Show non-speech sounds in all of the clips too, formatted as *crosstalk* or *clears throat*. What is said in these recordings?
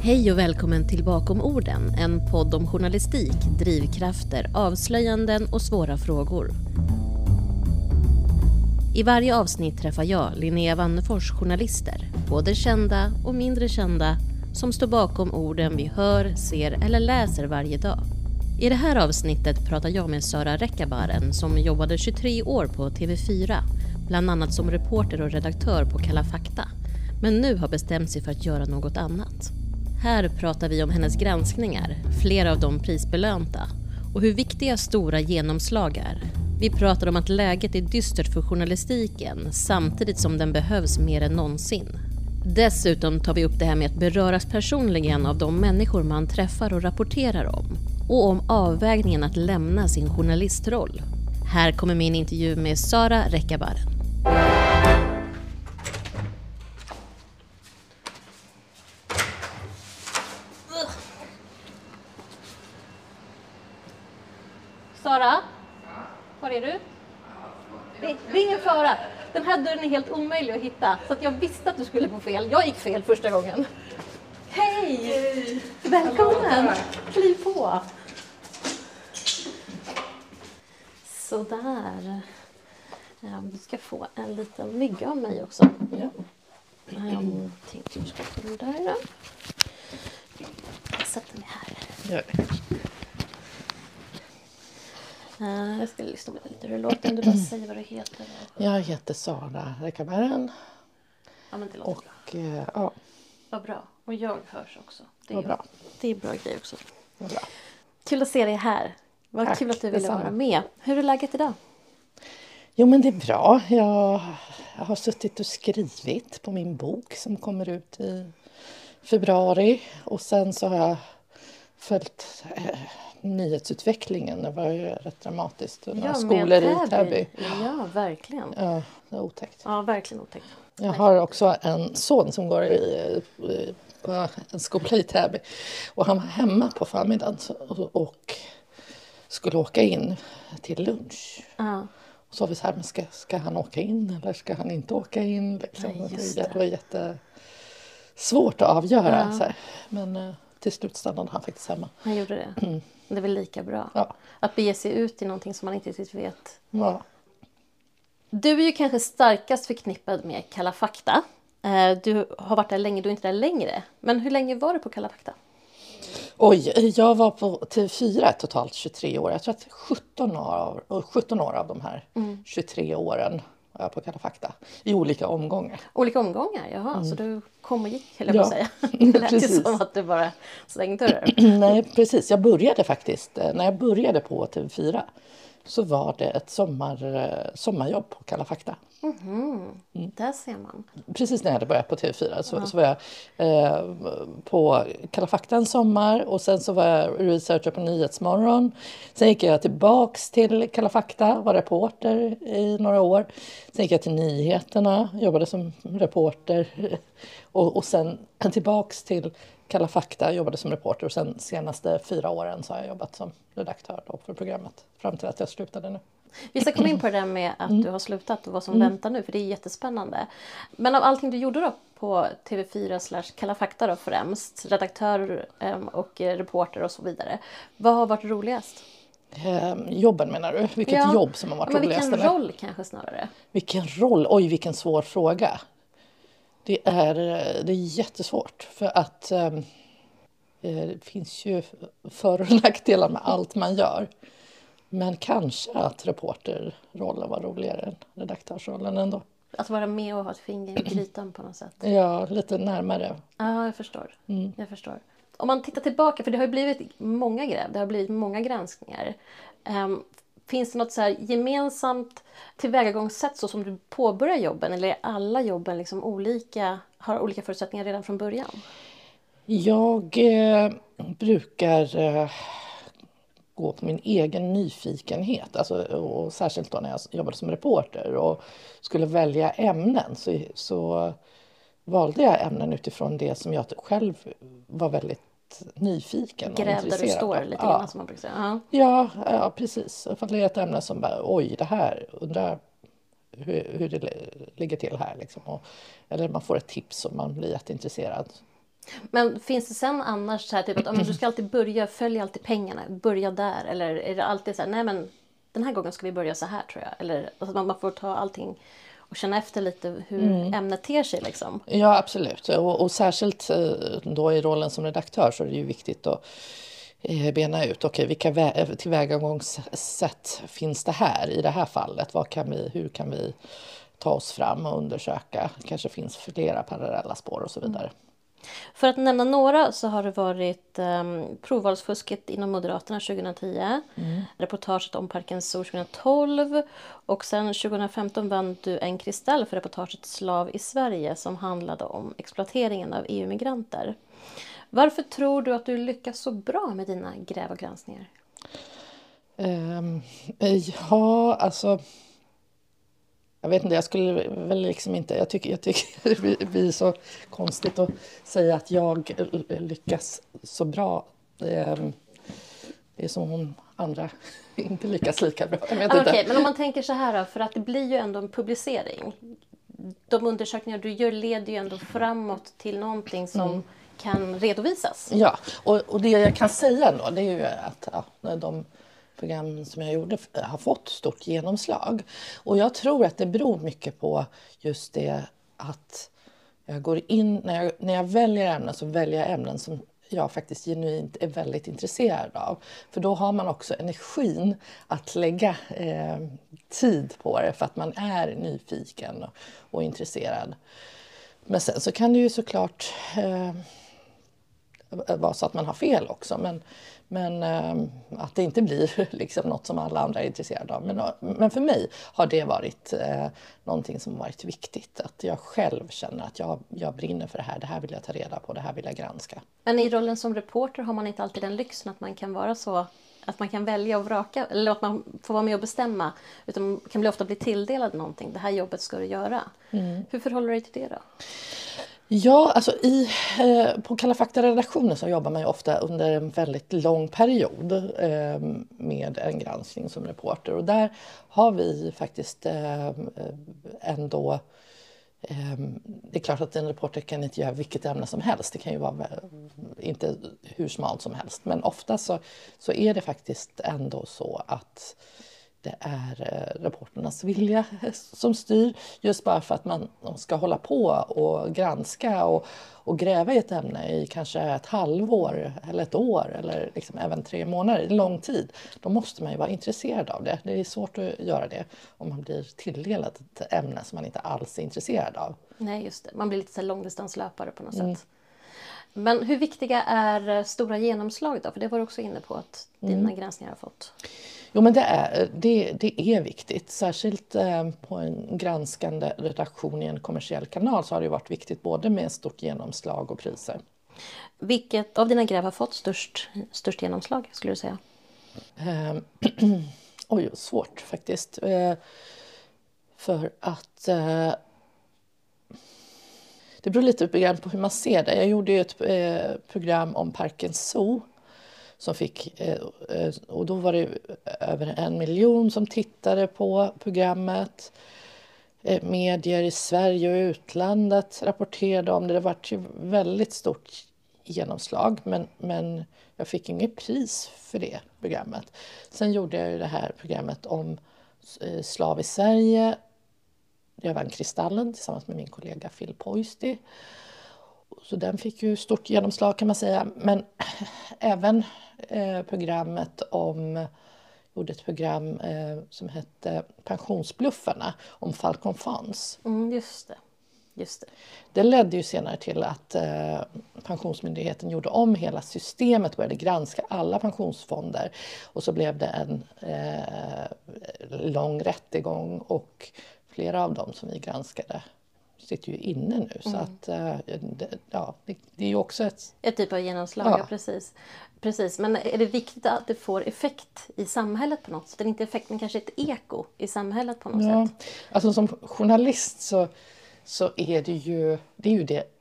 Hej och välkommen till Bakom orden, en podd om journalistik, drivkrafter, avslöjanden och svåra frågor. I varje avsnitt träffar jag, Linnea Wannefors, journalister, både kända och mindre kända, som står bakom orden vi hör, ser eller läser varje dag. I det här avsnittet pratar jag med Sara Rekabaren som jobbade 23 år på TV4, bland annat som reporter och redaktör på Kalla fakta, men nu har bestämt sig för att göra något annat. Här pratar vi om hennes granskningar, flera av dem prisbelönta, och hur viktiga stora genomslag är. Vi pratar om att läget är dystert för journalistiken samtidigt som den behövs mer än någonsin. Dessutom tar vi upp det här med att beröras personligen av de människor man träffar och rapporterar om och om avvägningen att lämna sin journalistroll. Här kommer min intervju med Sara Rekabaren. Här dörren är helt omöjlig att hitta så att jag visste att du skulle gå fel. Jag gick fel första gången. Hej! Välkommen! Kliv på! Sådär. Ja, du ska få en liten mygga av mig också. Ja. Um, tänkte du ska få den där då. Jag sätter mig här. Det. Uh, jag ska lyssna på lite hur det låter. Om du bara *clears throat* säger vad du heter. Jag heter Sara Rekabaren Ja, men det låter bra. och eh, ja, Vad bra. Och jag hörs också. Det är, bra. Det är bra grej också. Vad bra. Kul att se dig här. Vad Tack, kul att du ville vara med. Hur är läget idag? Jo men det är bra. Jag, jag har suttit och skrivit på min bok som kommer ut i februari och sen så har jag följt eh, nyhetsutvecklingen. Det var ju rätt dramatiskt. Några skolor i Täby. Ja, verkligen. Ja, det var otäckt. Ja, verkligen otäckt. Jag har också en son som går i, på en skola i Täby. Och han var hemma på förmiddagen och, skulle åka in till lunch. Ja, Och så var vi så här, men ska, ska han åka in eller ska han inte åka in? Liksom. Just det, det. var jättesvårt att avgöra. Ja. Men eh, till slut stannade han faktiskt hemma. han gjorde det. Det är väl lika bra. Mm. Ja. Att bege sig ut i någonting som man inte riktigt vet. Ja. Du är ju kanske starkast förknippad med Kalla fakta. Eh, Du har varit där länge, du är inte där längre. Men hur länge var du på Kalla fakta? Oj, jag var på TV4 totalt 23 år. Jag tror att 17 år, och 17 år av de här Mm. 23 åren var jag på Kalla fakta. I olika omgångar. Olika omgångar? Jaha, så du kom och gick, höll jag på att Mm. Säga. *laughs* Det lät ju som att du bara dörrar. *clears throat* Nej, precis. Jag började faktiskt, eh, när jag började på TV4 så var det ett sommar, eh, sommarjobb på Kalla fakta. Mm. Där ser man. Precis när jag hade börjat på TV4 så, så var jag eh, på Kalla fakta en sommar och sen så var jag researcher på Nyhetsmorgon. Sen gick jag tillbaks till Kalla fakta, var reporter i några år. Sen gick jag till Nyheterna, jobbade som reporter *laughs* och, och sen tillbaks till Kalla fakta, jobbade som reporter och sen senaste fyra åren så har jag jobbat som redaktör då för programmet fram till att jag slutade nu. Vi ska komma in på det där med att Mm. du har slutat och vad som väntar nu, för det är jättespännande. Men av allting du gjorde då på TV4 slash Kalla fakta då främst, redaktör em, och reporter och så vidare. Vad har varit roligast? Eh, jobben menar du? Vilket Ja. jobb som har varit Ja, men roligast? vilken eller? roll kanske snarare? Vilken roll? Oj, vilken svår fråga. Det är, det är jättesvårt för att eh, det finns ju för och nackdelar med allt man gör. Men kanske att reporterrollen var roligare än redaktörsrollen ändå. Att vara med och ha ett finger i grytan på något sätt. Ja, lite närmare. Ja, jag förstår. Mm. Jag förstår. Om man tittar tillbaka, för det har ju blivit många gräv, det har blivit många granskningar. Ehm, finns det något så här gemensamt tillvägagångssätt så som du påbörjar jobben eller är alla jobben liksom olika, har olika förutsättningar redan från början? Jag eh, brukar eh, gå på min egen nyfikenhet. Alltså, och särskilt då när jag jobbade som reporter och skulle välja ämnen så, så valde jag ämnen utifrån det som jag själv var väldigt nyfiken Gräv där du står lite ja. grann som man brukar säga. Ja. Ja, ja, precis. Ifall det är ett ämne som bara, oj, det här, undrar hur, hur det ligger till här. Liksom. Och, eller man får ett tips och man blir jätteintresserad. Men finns det sen annars så här, typ att om du ska alltid börja, följ alltid pengarna, börja där. Eller är det alltid så här, nej men den här gången ska vi börja så här tror jag. Eller alltså, man får ta allting och känna efter lite hur mm. ämnet ter sig. Liksom. Ja, absolut. Och, och, särskilt eh, då i rollen som redaktör så är det ju viktigt att eh, bena ut okay, vilka tillvägagångssätt finns det här i det här fallet. Vad kan vi, hur kan vi ta oss fram och undersöka? Det kanske finns flera parallella spår och så vidare. Mm. För att nämna några så har det varit um, provvalsfusket inom Moderaterna 2010, mm. reportaget om Parken Zoo 2012 och sen 2015 vann du en Kristall för reportaget Slav i Sverige som handlade om exploateringen av EU-migranter. Varför tror du att du lyckas så bra med dina gräv och granskningar? Um, ja, alltså jag vet inte, jag skulle väl liksom inte... Jag tycker, jag tycker *laughs* det blir så konstigt att säga att jag lyckas så bra. Det är som om andra *laughs* inte lyckas lika bra. Okej, okay, men om man tänker så här då, för att det blir ju ändå en publicering. De undersökningar du gör leder ju ändå framåt till någonting som mm. kan redovisas. Ja, och, och det jag kan säga då det är ju att ja, de program som jag gjorde eh, har fått stort genomslag. Och jag tror att det beror mycket på just det att jag går in, när jag, när jag väljer ämnen så väljer jag ämnen som jag faktiskt genuint är väldigt intresserad av. För då har man också energin att lägga eh, tid på det för att man är nyfiken och, och intresserad. Men sen så kan det ju såklart eh, vara så att man har fel också. Men, men eh, att det inte blir *laughs* liksom något som alla andra är intresserade av. Men, men för mig har det varit eh, någonting som varit viktigt. Att jag själv känner att jag, jag brinner för det här. Det här vill jag ta reda på. Det här vill jag granska. Men i rollen som reporter har man inte alltid den lyxen att man kan vara så att man kan välja och vraka eller att man får vara med och bestämma. Utan man kan bli ofta bli tilldelad någonting. Det här jobbet ska du göra. Mm. Hur förhåller du dig till det då? Ja, alltså i, eh, på Kalla fakta-redaktionen så jobbar man ju ofta under en väldigt lång period eh, med en granskning som reporter. Och där har vi faktiskt eh, eh, ändå... Eh, det är klart att en reporter kan inte göra vilket ämne som helst. Det kan ju vara inte hur smalt som helst. Men ofta så, så är det faktiskt ändå så att det är eh, rapporternas vilja *laughs* som styr. Just bara för att man ska hålla på och granska och, och gräva i ett ämne i kanske ett halvår eller ett år eller liksom även tre månader, en lång tid. Då måste man ju vara intresserad av det. Det är svårt att göra det om man blir tilldelad ett ämne som man inte alls är intresserad av. Nej, just det. Man blir lite så långdistanslöpare på något mm. sätt. Men hur viktiga är eh, stora genomslag då? För det var du också inne på att dina mm. granskningar har fått. Jo, men det är, det, det är viktigt. Särskilt eh, på en granskande redaktion i en kommersiell kanal så har det varit viktigt både med stort genomslag och priser. Vilket av dina gräv har fått störst, störst genomslag, skulle du säga? Eh, *clears throat* oj, svårt faktiskt. Eh, för att eh, det beror lite på hur man ser det. Jag gjorde ett program om Parken Zoo som fick, eh, eh, och då var det över en miljon som tittade på programmet. Eh, medier i Sverige och utlandet rapporterade om det. Det var ju väldigt stort genomslag men, men jag fick inget pris för det programmet. Sen gjorde jag ju det här programmet om slav i Sverige. Jag vann Kristallen tillsammans med min kollega Phil Poisty. Så den fick ju stort genomslag kan man säga. Men *clears throat* även eh, programmet om gjorde ett program eh, som hette Pensionsbluffarna om Falcon Funds. Mm, just det. Just det. det ledde ju senare till att eh, Pensionsmyndigheten gjorde om hela systemet, började granska alla pensionsfonder och så blev det en eh, lång rättegång och flera av dem som vi granskade sitter ju inne nu. Mm. Så att, eh, ja, det, det, är ju också ett... Ett typ av genomslag, ja. precis. precis. Men är det viktigt att det får effekt i samhället på något sätt? Eller inte effekt, men kanske ett eko i samhället på något ja. sätt? Alltså som journalist så, så är det ju det, är ju det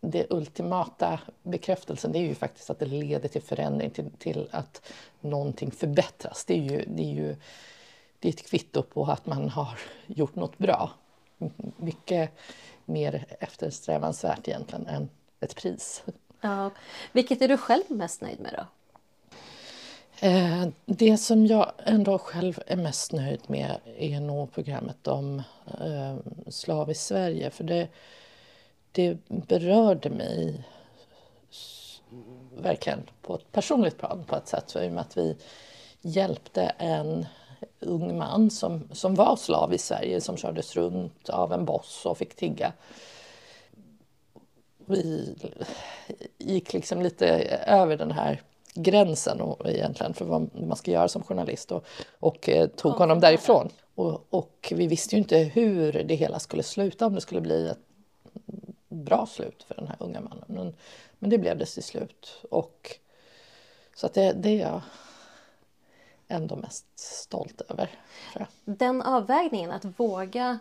det ultimata bekräftelsen det är ju faktiskt att det leder till förändring, till, till att någonting förbättras. Det är ju, det är ju det är ett kvitto på att man har gjort något bra mycket mer eftersträvansvärt egentligen än ett pris. Ja. Vilket är du själv mest nöjd med då? Eh, det som jag ändå själv är mest nöjd med är nog programmet om eh, slav i Sverige. För det, det berörde mig verkligen på ett personligt plan på ett sätt. I och med att vi hjälpte en ung man som, som var slav i Sverige som kördes runt av en boss och fick tigga. Vi gick liksom lite över den här gränsen och, egentligen för vad man ska göra som journalist och, och eh, tog honom därifrån. Och, och, vi visste ju inte hur det hela skulle sluta, om det skulle bli ett bra slut för den här unga mannen. Men, men det blev det till slut. Och, så att det, det ändå mest stolt över. Den avvägningen, att våga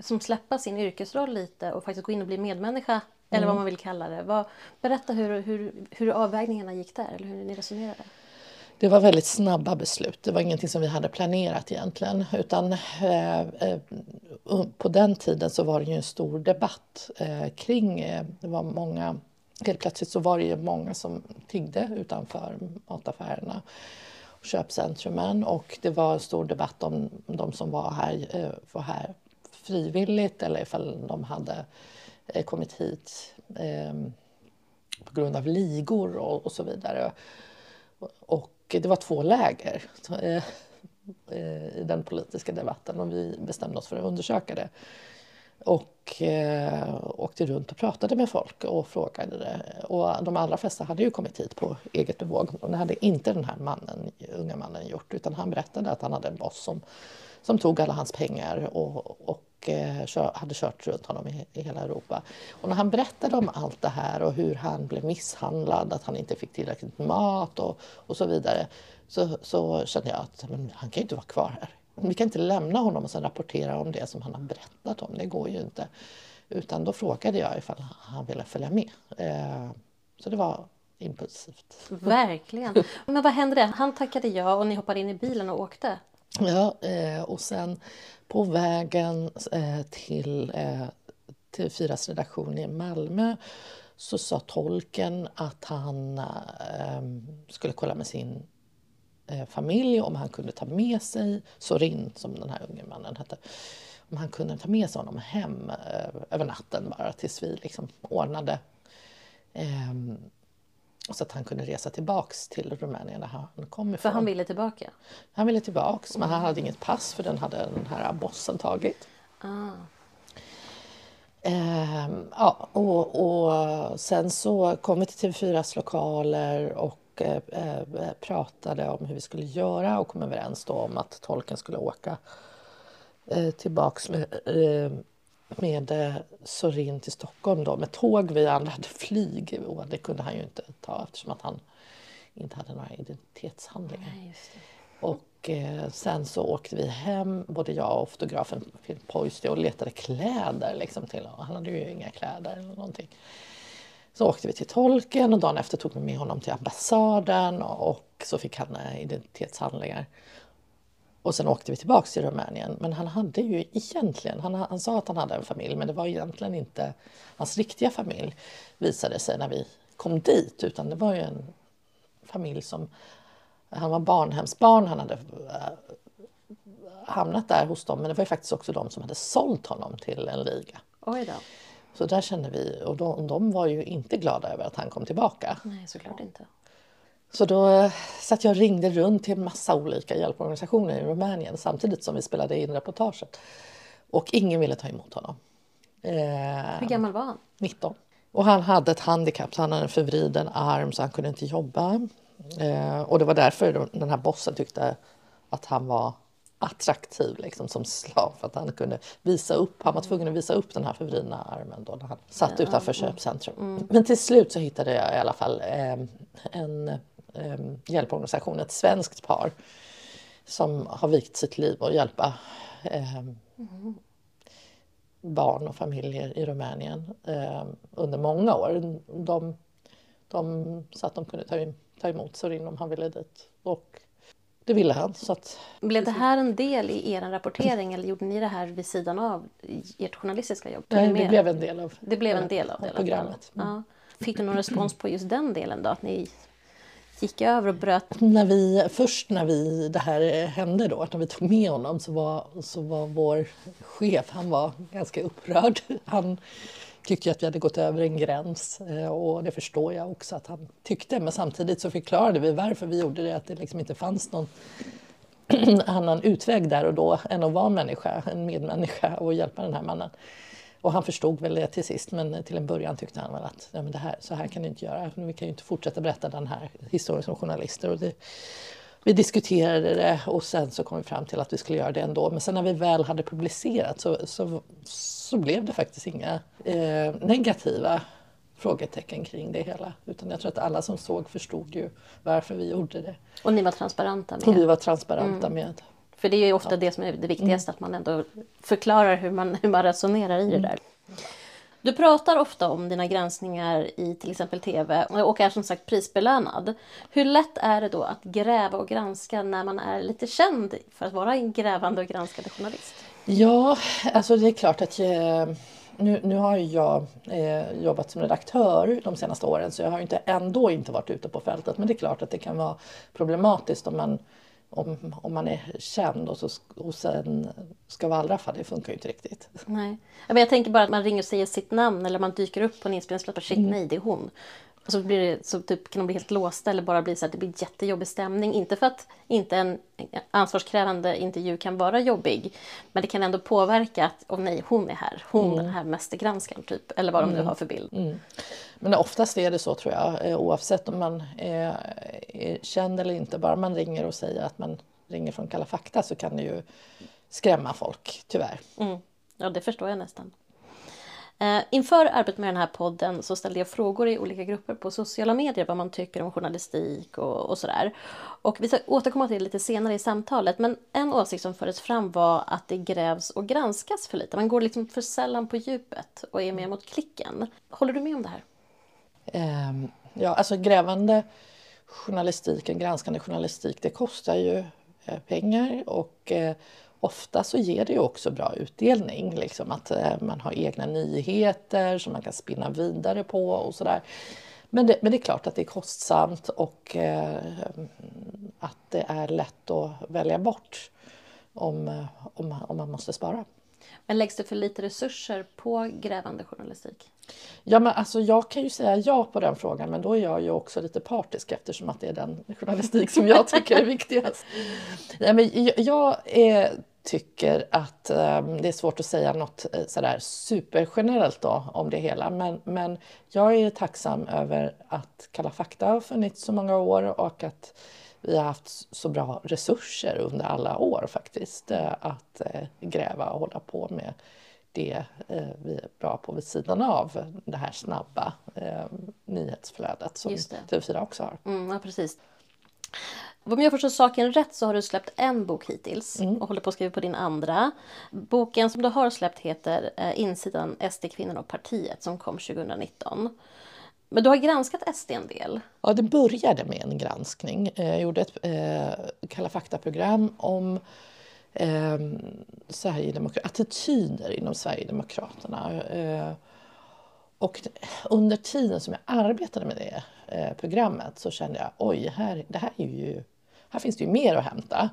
som släppa sin yrkesroll lite och faktiskt gå in och bli medmänniska, mm. eller vad mm. man vill kalla det. Vad, berätta hur, hur, hur avvägningarna gick där, eller hur ni resonerade. Det var väldigt snabba beslut. Det var ingenting som vi hade planerat egentligen. Utan eh, eh, på den tiden så var det ju en stor debatt eh, kring, eh, det var många, helt plötsligt så var det ju många som tiggde utanför mataffärerna köpcentrumen och det var en stor debatt om de som var här, eh, var här frivilligt eller ifall de hade eh, kommit hit ehm, på grund av ligor och, så vidare. Och det var två läger eh, i den politiska debatten och vi bestämde oss för att undersöka det. Och eh, åkte runt och pratade med folk och frågade det. Och de allra flesta hade ju kommit hit på eget bevåg. Och det hade inte den här mannen, unga mannen gjort utan han berättade att han hade en boss som, som tog alla hans pengar och, och eh, kör, hade kört runt honom i, i, hela Europa. Och när han berättade om allt det här och hur han blev misshandlad, att han inte fick tillräckligt mat och, och så vidare så, så kände jag att men, han kan ju inte vara kvar här. Vi kan inte lämna honom och sen rapportera om det som han har berättat om. Det går ju inte. Utan då frågade jag ifall han ville följa med. Eh, så det var impulsivt. Verkligen. Men vad hände? Han tackade ja och ni hoppade in i bilen och åkte? Ja, eh, och sen på vägen eh, till TV4s redaktion i Malmö så sa tolken att han skulle kolla med sin familj om han kunde ta med sig Sorin, som den här unge mannen hette, om han kunde ta med sig honom hem eh, över natten bara tills vi liksom ordnade eh, så att han kunde resa tillbaks till Rumänien där han kom ifrån. För han ville tillbaka? Han ville tillbaks, men han hade inget pass för den hade den här bossen tagit. Ah. Eh, ja, och, och sen så kom vi till TV4s lokaler och Eh, eh, pratade om hur vi skulle göra och kom överens om att tolken skulle åka eh, tillbaks med, eh, med eh, Sorin till Stockholm då, med tåg. Vi andra hade flyg och det kunde han ju inte ta eftersom att han inte hade några identitetshandlingar. Nej, och eh, sen så åkte vi hem, både jag och fotografen Phil Poisty och letade kläder liksom till honom. Han hade ju inga kläder eller någonting. Så åkte vi till tolken och dagen efter tog vi med honom till ambassaden och så fick han eh, identitetshandlingar. Och sen åkte vi tillbaks till Rumänien. Men han hade ju egentligen, han, han sa att han hade en familj men det var egentligen inte hans riktiga familj visade sig när vi kom dit utan det var ju en familj som, han var barnhemsbarn, han hade eh, hamnat där hos dem men det var ju faktiskt också de som hade sålt honom till en liga. Oj då. Så där kände vi, och de, de var ju inte glada över att han kom tillbaka. Nej, såklart inte. Så då eh, satt jag och ringde runt till en massa olika hjälporganisationer i Rumänien samtidigt som vi spelade in reportaget. Och ingen ville ta emot honom. Eh, Hur gammal var han? 19. Och han hade ett handikapp, så han hade en förvriden arm så han kunde inte jobba. Eh, och det var därför den här bossen tyckte att han var attraktiv liksom, som slav. För att han kunde visa upp, han var tvungen att visa upp den här förvridna armen då när han satt ja, utanför mm. köpcentrum. Mm. Men till slut så hittade jag i alla fall eh, en eh, hjälporganisation, ett svenskt par som har vikt sitt liv att hjälpa eh, mm. barn och familjer i Rumänien eh, under många år. De, de sa att de kunde ta, ta emot Sorin om han ville dit. Och det ville han. Så att... Blev det här en del i er rapportering eller gjorde ni det här vid sidan av ert journalistiska jobb? Nej, det blev en del av, det blev en del av, av programmet. Mm. Ja. Fick du någon respons på just den delen då? Att ni gick över och bröt? När vi, först när vi, det här hände då, när vi tog med honom så var, så var vår chef, han var ganska upprörd. Han tyckte att vi hade gått över en gräns eh, och det förstår jag också att han tyckte. Men samtidigt så förklarade vi varför vi gjorde det, att det liksom inte fanns någon *clears throat* annan utväg där och då än att vara människa, en medmänniska och hjälpa den här mannen. Och han förstod väl det till sist, men till en början tyckte han väl att ja, men det här, så här kan du inte göra. Vi kan ju inte fortsätta berätta den här historien som journalister. Och det, vi diskuterade det och sen så kom vi fram till att vi skulle göra det ändå. Men sen när vi väl hade publicerat så, så, så blev det faktiskt inga eh, negativa frågetecken kring det hela. Utan jag tror att alla som såg förstod ju varför vi gjorde det. Och ni var transparenta med? Och vi var transparenta mm. med. För det är ju ofta ja. det som är det viktigaste, mm. att man ändå förklarar hur man, hur man resonerar i det mm. där. Du pratar ofta om dina granskningar i till exempel TV och är som sagt prisbelönad. Hur lätt är det då att gräva och granska när man är lite känd för att vara en grävande och granskande journalist? Ja, alltså det är klart att jag, nu, nu har jag eh, jobbat som redaktör de senaste åren så jag har inte, ändå inte varit ute på fältet men det är klart att det kan vara problematiskt om man om, om man är känd och, så, och sen ska wallraffa, det funkar ju inte riktigt. Nej. Jag tänker bara att man ringer och säger sitt namn eller man dyker upp på en inspelningsplats och shit mm. nej det är hon. Och så, blir det, så typ, kan de bli helt låsta eller bara bli så att det blir jättejobbig stämning. Inte för att inte en ansvarskrävande intervju kan vara jobbig, men det kan ändå påverka att oh nej, hon är här, hon mm. den här mästergranskaren typ, eller vad de nu mm. har för bild. Mm. Men oftast är det så tror jag, eh, oavsett om man är, är känd eller inte, bara man ringer och säger att man ringer från Kalla fakta så kan det ju skrämma folk, tyvärr. Mm. Ja, det förstår jag nästan. Eh, inför arbetet med den här podden så ställde jag frågor i olika grupper på sociala medier vad man tycker om journalistik och, och sådär. Och vi ska återkomma till det lite senare i samtalet men en åsikt som fördes fram var att det grävs och granskas för lite. Man går liksom för sällan på djupet och är mer mot klicken. Håller du med om det här? Eh, ja, alltså grävande journalistik, en granskande journalistik, det kostar ju eh, pengar och eh, ofta så ger det ju också bra utdelning. Liksom att eh, man har egna nyheter som man kan spinna vidare på och sådär. Men det, men det är klart att det är kostsamt och eh, att det är lätt att välja bort om, eh, om, om man måste spara. Men läggs det för lite resurser på grävande journalistik? Ja, men alltså jag kan ju säga ja på den frågan men då är jag ju också lite partisk eftersom att det är den journalistik som jag tycker är viktigast. Nej, men jag är eh, tycker att um, det är svårt att säga något eh, sådär supergenerellt då om det hela. Men, men jag är tacksam över att Kalla fakta har funnits så många år och att vi har haft så bra resurser under alla år faktiskt eh, att uh, gräva och hålla på med det vi är bra på vid sidan av det här snabba nyhetsflödet som TV4 också har. Mm, ja, precis. Om jag förstår saken rätt så har du släppt en bok hittills mm. och håller på att skriva på din andra. Boken som du har släppt heter eh, Insidan SD, kvinnorna och partiet som kom 2019. Men du har granskat SD en del? Ja, det började med en granskning. Eh, jag gjorde ett eh, Kalla fakta-program om eh, attityder inom Sverigedemokraterna. Eh, och under tiden som jag arbetade med det eh, programmet så kände jag oj, här, det här, är ju, här finns det ju mer att hämta.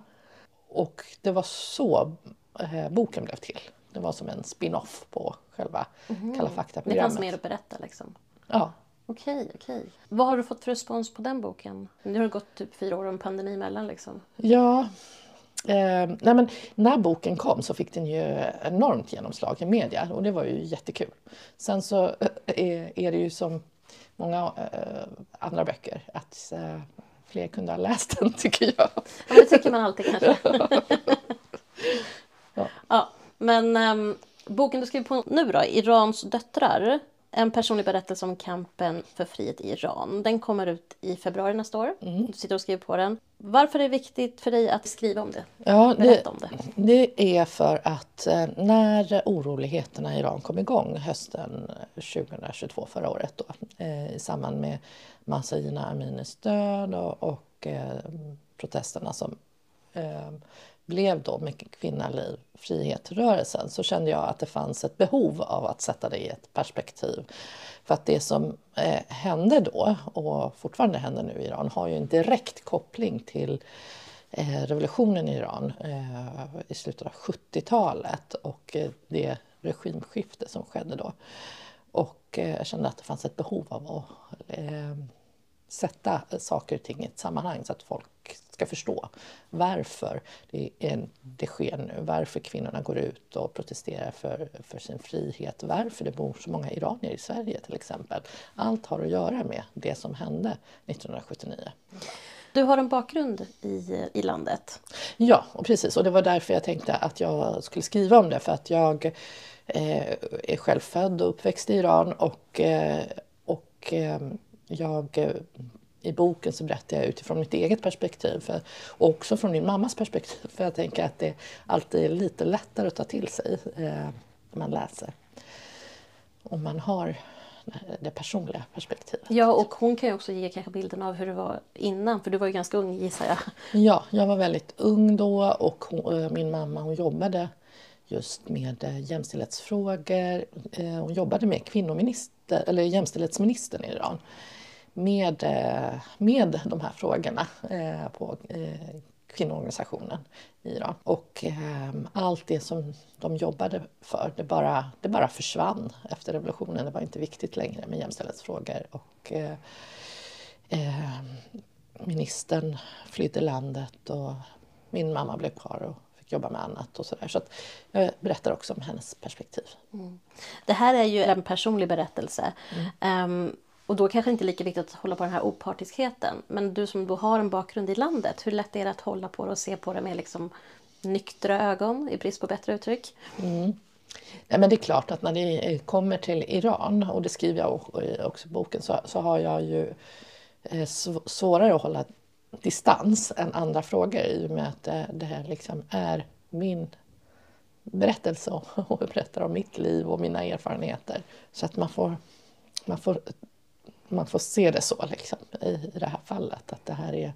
Och det var så eh, boken blev till. Det var som en spin-off på själva mm. Kalla fakta-programmet. Det fanns mer att berätta liksom? Ja. Okej, okej. Vad har du fått för respons på den boken? Nu har det gått typ fyra år och en pandemi emellan liksom. Ja, Eh, nej men, när boken kom så fick den ju enormt genomslag i media och det var ju jättekul. Sen så eh, är, är det ju som många eh, andra böcker att eh, fler kunde ha läst den *laughs* tycker jag. Ja, det tycker man alltid kanske. *laughs* ja. ja. men um, boken du skriver på nu då, Irans döttrar en personlig berättelse om kampen för frihet i Iran. Den kommer ut i februari nästa år. Mm. Du sitter och skriver på den. Varför är det viktigt för dig att skriva om det? Ja, det, om det. det är för att eh, när oroligheterna i Iran kom igång hösten 2022, förra året, då, eh, i samband med Masahina Aminis död och, och eh, protesterna som blev då med Kvinna, liv, frihet-rörelsen så kände jag att det fanns ett behov av att sätta det i ett perspektiv. För att det som eh, hände då och fortfarande händer nu i Iran har ju en direkt koppling till eh, revolutionen i Iran eh, i slutet av 70-talet och eh, det regimskifte som skedde då. Och eh, jag kände att det fanns ett behov av att eh, sätta saker och ting i ett sammanhang så att folk ska förstå varför det, är, det sker nu, varför kvinnorna går ut och protesterar för, för sin frihet, varför det bor så många iranier i Sverige till exempel. Allt har att göra med det som hände 1979. Du har en bakgrund i, i landet. Ja, och precis. Och det var därför jag tänkte att jag skulle skriva om det. För att jag eh, är själv född och uppväxt i Iran och, eh, och eh, jag eh, i boken så berättar jag utifrån mitt eget perspektiv för, och också från min mammas perspektiv. För jag tänker att det alltid är lite lättare att ta till sig eh, när man läser. Om man har det personliga perspektivet. Ja, och hon kan ju också ge kanske bilden av hur det var innan, för du var ju ganska ung gissar jag. Ja, jag var väldigt ung då och hon, eh, min mamma hon jobbade just med eh, jämställdhetsfrågor. Hon jobbade med kvinnominister, eller jämställdhetsministern i Iran med, eh, med de här frågorna eh, på eh, kvinnoorganisationen i Iran. Och allt det som de jobbade för, det bara, det bara försvann efter revolutionen. Det var inte viktigt längre med jämställdhetsfrågor. Och, eh, ministern flydde landet och min mamma blev kvar och fick jobba med annat och sådär. Så att jag berättar också om hennes perspektiv. Mm. Det här är ju en personlig berättelse. Mm. Um, och då kanske inte lika viktigt att hålla på den här opartiskheten. Men du som då har en bakgrund i landet, hur lätt är det att hålla på det och se på det med liksom nyktra ögon, i brist på bättre uttryck? Mm. Ja, men det är klart att när det kommer till Iran, och det skriver jag också i boken, så, så har jag ju eh, svårare att hålla distans än andra frågor i och med att det, det här liksom är min berättelse och berättar om mitt liv och mina erfarenheter. Så att man får, man får man får se det så liksom, i, i det här fallet, att det här är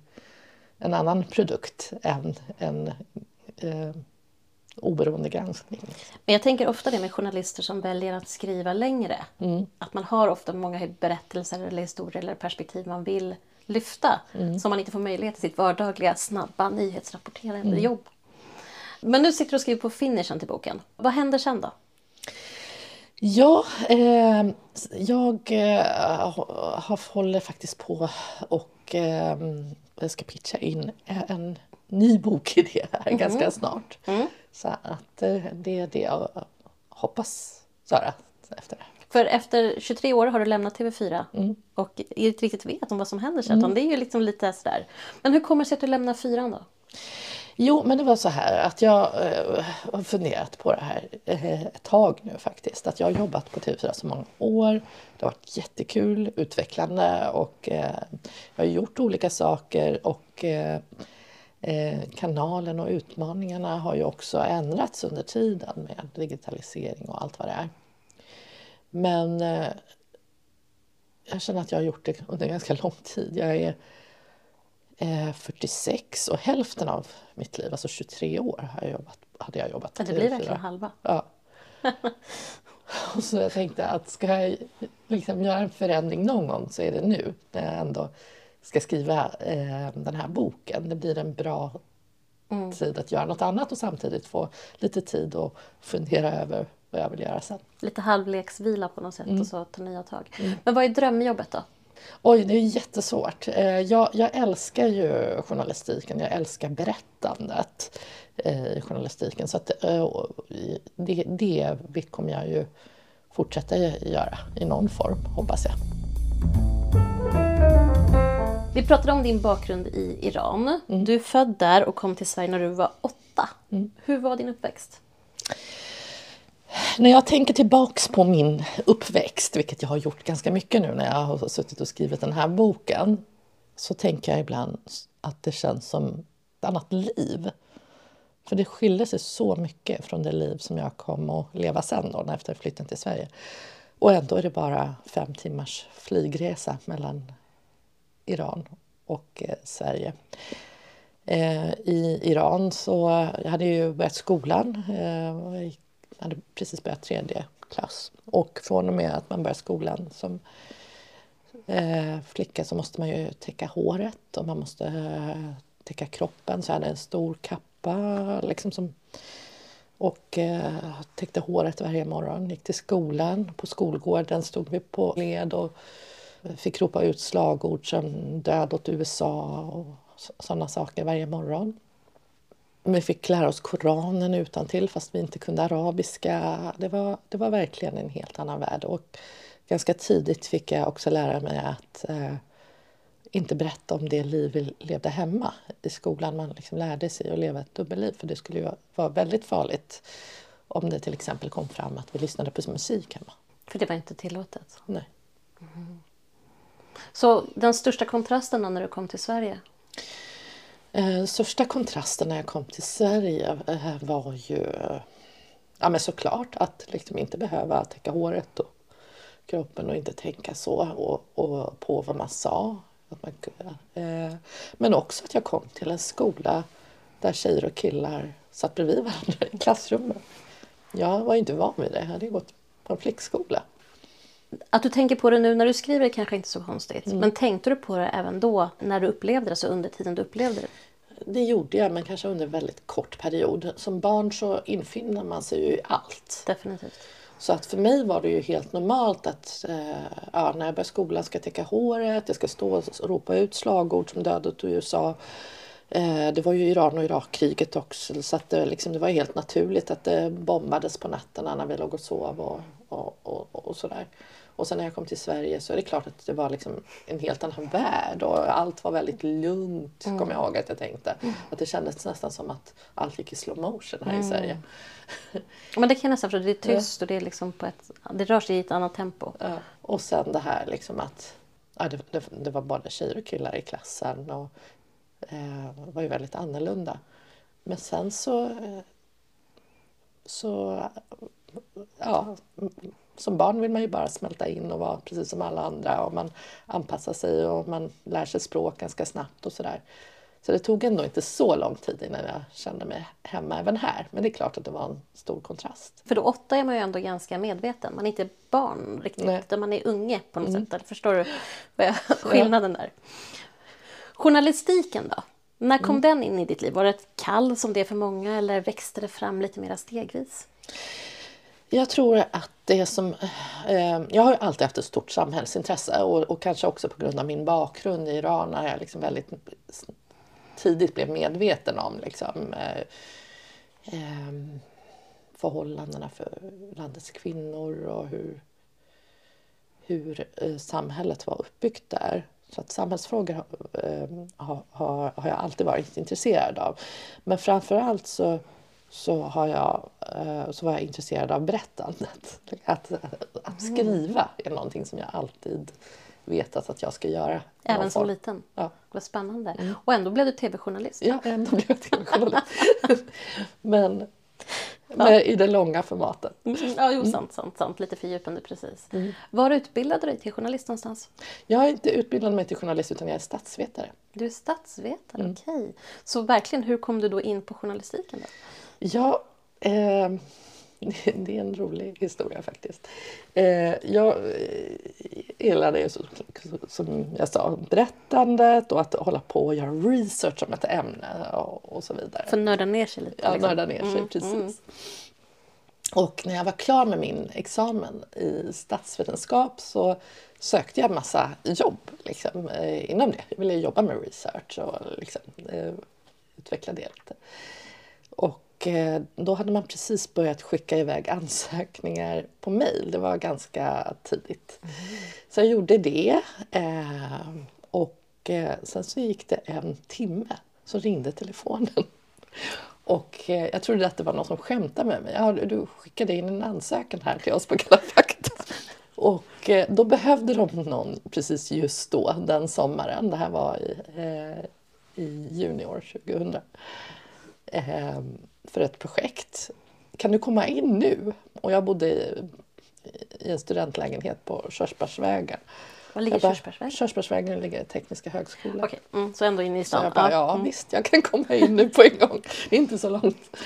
en annan produkt än en eh, oberoende granskning. Men jag tänker ofta det med journalister som väljer att skriva längre. Mm. Att man har ofta många berättelser eller historier eller perspektiv man vill lyfta mm. som man inte får möjlighet till sitt vardagliga, snabba nyhetsrapporterande mm. jobb. Men nu sitter du och skriver på finishen till boken. Vad händer sen då? Ja, eh, jag eh, håller faktiskt på och eh, ska pitcha in en ny bokidé här mm. ganska snart. Mm. Så att eh, det är det jag hoppas göra efter det. För efter 23 år har du lämnat TV4 mm. och inte riktigt vet om vad som händer. Mm. Det är ju liksom lite sådär. Men hur kommer det sig att du lämnar fyran då? Jo, men det var så här att jag eh, har funderat på det här eh, ett tag nu faktiskt. Att jag har jobbat på TV4 så många år. Det har varit jättekul, utvecklande och eh, jag har gjort olika saker och eh, eh, kanalen och utmaningarna har ju också ändrats under tiden med digitalisering och allt vad det är. Men eh, jag känner att jag har gjort det under ganska lång tid. Jag är 46 och hälften av mitt liv, alltså 23 år, har jag jobbat, hade jag jobbat. Ja, det blir verkligen halva. Ja. och så jag tänkte att ska jag liksom göra en förändring någon gång så är det nu när jag ändå ska skriva eh, den här boken. Det blir en bra mm. tid att göra något annat och samtidigt få lite tid att fundera över vad jag vill göra sen. Lite halvleksvila på något sätt mm. och så ta nya tag. Mm. Men vad är drömjobbet då? Oj, det är jättesvårt. Eh, jag, jag älskar ju journalistiken, jag älskar berättandet eh, i journalistiken. Så att, eh, det, det kommer jag ju fortsätta göra i någon form, hoppas jag. Vi pratade om din bakgrund i Iran. Mm. Du är född där och kom till Sverige när du var åtta. Mm. Hur var din uppväxt? När jag tänker tillbaks på min uppväxt, vilket jag har gjort ganska mycket nu när jag har suttit och skrivit den här boken, så tänker jag ibland att det känns som ett annat liv. För det skiljer sig så mycket från det liv som jag kom att leva sen då, efter flytten till Sverige. Och ändå är det bara fem timmars flygresa mellan Iran och eh, Sverige. Eh, I Iran så jag hade ju börjat skolan. Eh, jag jag hade precis börjat tredje klass. Och från och med att man börjar skolan som eh, flicka så måste man ju täcka håret och man måste eh, täcka kroppen. Så jag hade en stor kappa liksom som, och eh, täckte håret varje morgon. Gick till skolan. På skolgården stod vi på led och fick ropa ut slagord som död åt USA och sådana saker varje morgon. Vi fick lära oss Koranen utan till fast vi inte kunde arabiska. Det var, det var verkligen en helt annan värld. Och ganska tidigt fick jag också lära mig att eh, inte berätta om det liv vi levde hemma i skolan. Man liksom lärde sig att leva ett dubbelliv för det skulle ju vara väldigt farligt om det till exempel kom fram att vi lyssnade på musik hemma. För det var inte tillåtet? Nej. Mm. Så den största kontrasten när du kom till Sverige? Eh, största kontrasten när jag kom till Sverige eh, var ju ja, men såklart att liksom inte behöva täcka håret och kroppen och inte tänka så och, och på vad man sa. Att man, eh, men också att jag kom till en skola där tjejer och killar satt bredvid varandra i klassrummet. Jag var inte van vid det. Jag hade gått på en flickskola. Att du tänker på det nu när du skriver är kanske inte så konstigt. Mm. Men tänkte du på det även då när du upplevde det, så under tiden du upplevde det? Det gjorde jag, men kanske under en väldigt kort period. Som barn så infinner man sig ju i allt. Definitivt. Så att för mig var det ju helt normalt att eh, ja, när jag började skolan ska jag täcka håret, jag ska stå och ropa ut slagord som dödet och USA. Eh, det var ju Iran och Irakkriget också så att det, liksom, det var helt naturligt att det bombades på nätterna när vi låg och sov och, och, och, och sådär. Och sen när jag kom till Sverige så är det klart att det var liksom en helt annan värld och allt var väldigt lugnt, mm. kommer jag ihåg att jag tänkte. Mm. Att det kändes nästan som att allt gick i slow motion här mm. i Sverige. *laughs* Men det kan jag nästan förstå, det är tyst och det, är liksom på ett, det rör sig i ett annat tempo. Ja. Och sen det här liksom att ja, det, det, det var både tjejer och killar i klassen och eh, var ju väldigt annorlunda. Men sen så, eh, så ja, som barn vill man ju bara smälta in och vara precis som alla andra och man anpassar sig och man lär sig språk ganska snabbt och sådär. Så det tog ändå inte så lång tid innan jag kände mig hemma även här. Men det är klart att det var en stor kontrast. För då åtta är man ju ändå ganska medveten. Man är inte barn riktigt, Nej. utan man är unge på något mm. sätt. Förstår du vad jag, skillnaden där? Journalistiken då? När kom mm. den in i ditt liv? Var det ett kall som det är för många eller växte det fram lite mer stegvis? Jag tror att det som... Eh, jag har alltid haft ett stort samhällsintresse och, och, kanske också på grund av min bakgrund i Iran när jag liksom väldigt tidigt blev medveten om liksom, eh, eh, förhållandena för landets kvinnor och hur, hur eh, samhället var uppbyggt där. Så att samhällsfrågor eh, har, har, har jag alltid varit intresserad av. Men framför allt så så, har jag, eh, så var jag intresserad av berättandet. *laughs* Att, att mm. skriva är någonting som jag alltid vetat att jag ska göra. Även som liten? Ja. Vad spännande. Mm. Och ändå blev du tv-journalist? Ja, ändå blev jag tv-journalist. *laughs* men, men i det långa formatet. Mm. Ja, jo, sant, sant, sant. Lite fördjupande precis. Mm. Var utbildade du dig till journalist någonstans? Jag är inte utbildad mig till journalist utan jag är statsvetare. Du är statsvetare, mm. okej. Okay. Så verkligen, hur kom du då in på journalistiken? Då? Ja, eh, *laughs* det är en rolig historia faktiskt. Eh, jag gillade ju som jag sa berättandet och att hålla på och göra research om ett ämne och, och så vidare. För nörda ner sig lite? Ja, liksom. nörda ner sig, mm, precis. Mm. Och när jag var klar med min examen i statsvetenskap så sökte jag massa jobb liksom, eh, inom det. Jag ville jobba med research och liksom, eh, utveckla det lite. Och Eh, då hade man precis börjat skicka iväg ansökningar på mejl. Det var ganska tidigt. Mm. Så jag gjorde det. Eh, och eh, sen så gick det en timme så ringde telefonen. Och jag trodde att det var någon som skämtade med mig. Ja, du skickade in en ansökan här till oss på Kalla fakta. Och då behövde de någon precis just då, den sommaren. Det här var i, i juni år 2000 för ett projekt. Kan du komma in nu? Och jag bodde i, i en studentlägenhet på Körsbärsvägen. Var ligger Körsbärsvägen? Körsbärsvägen ligger Tekniska högskolan. Okej, mm, så ändå inne i Så stan. jag bara, ja mm. visst, jag kan komma in nu på en gång. Inte så långt.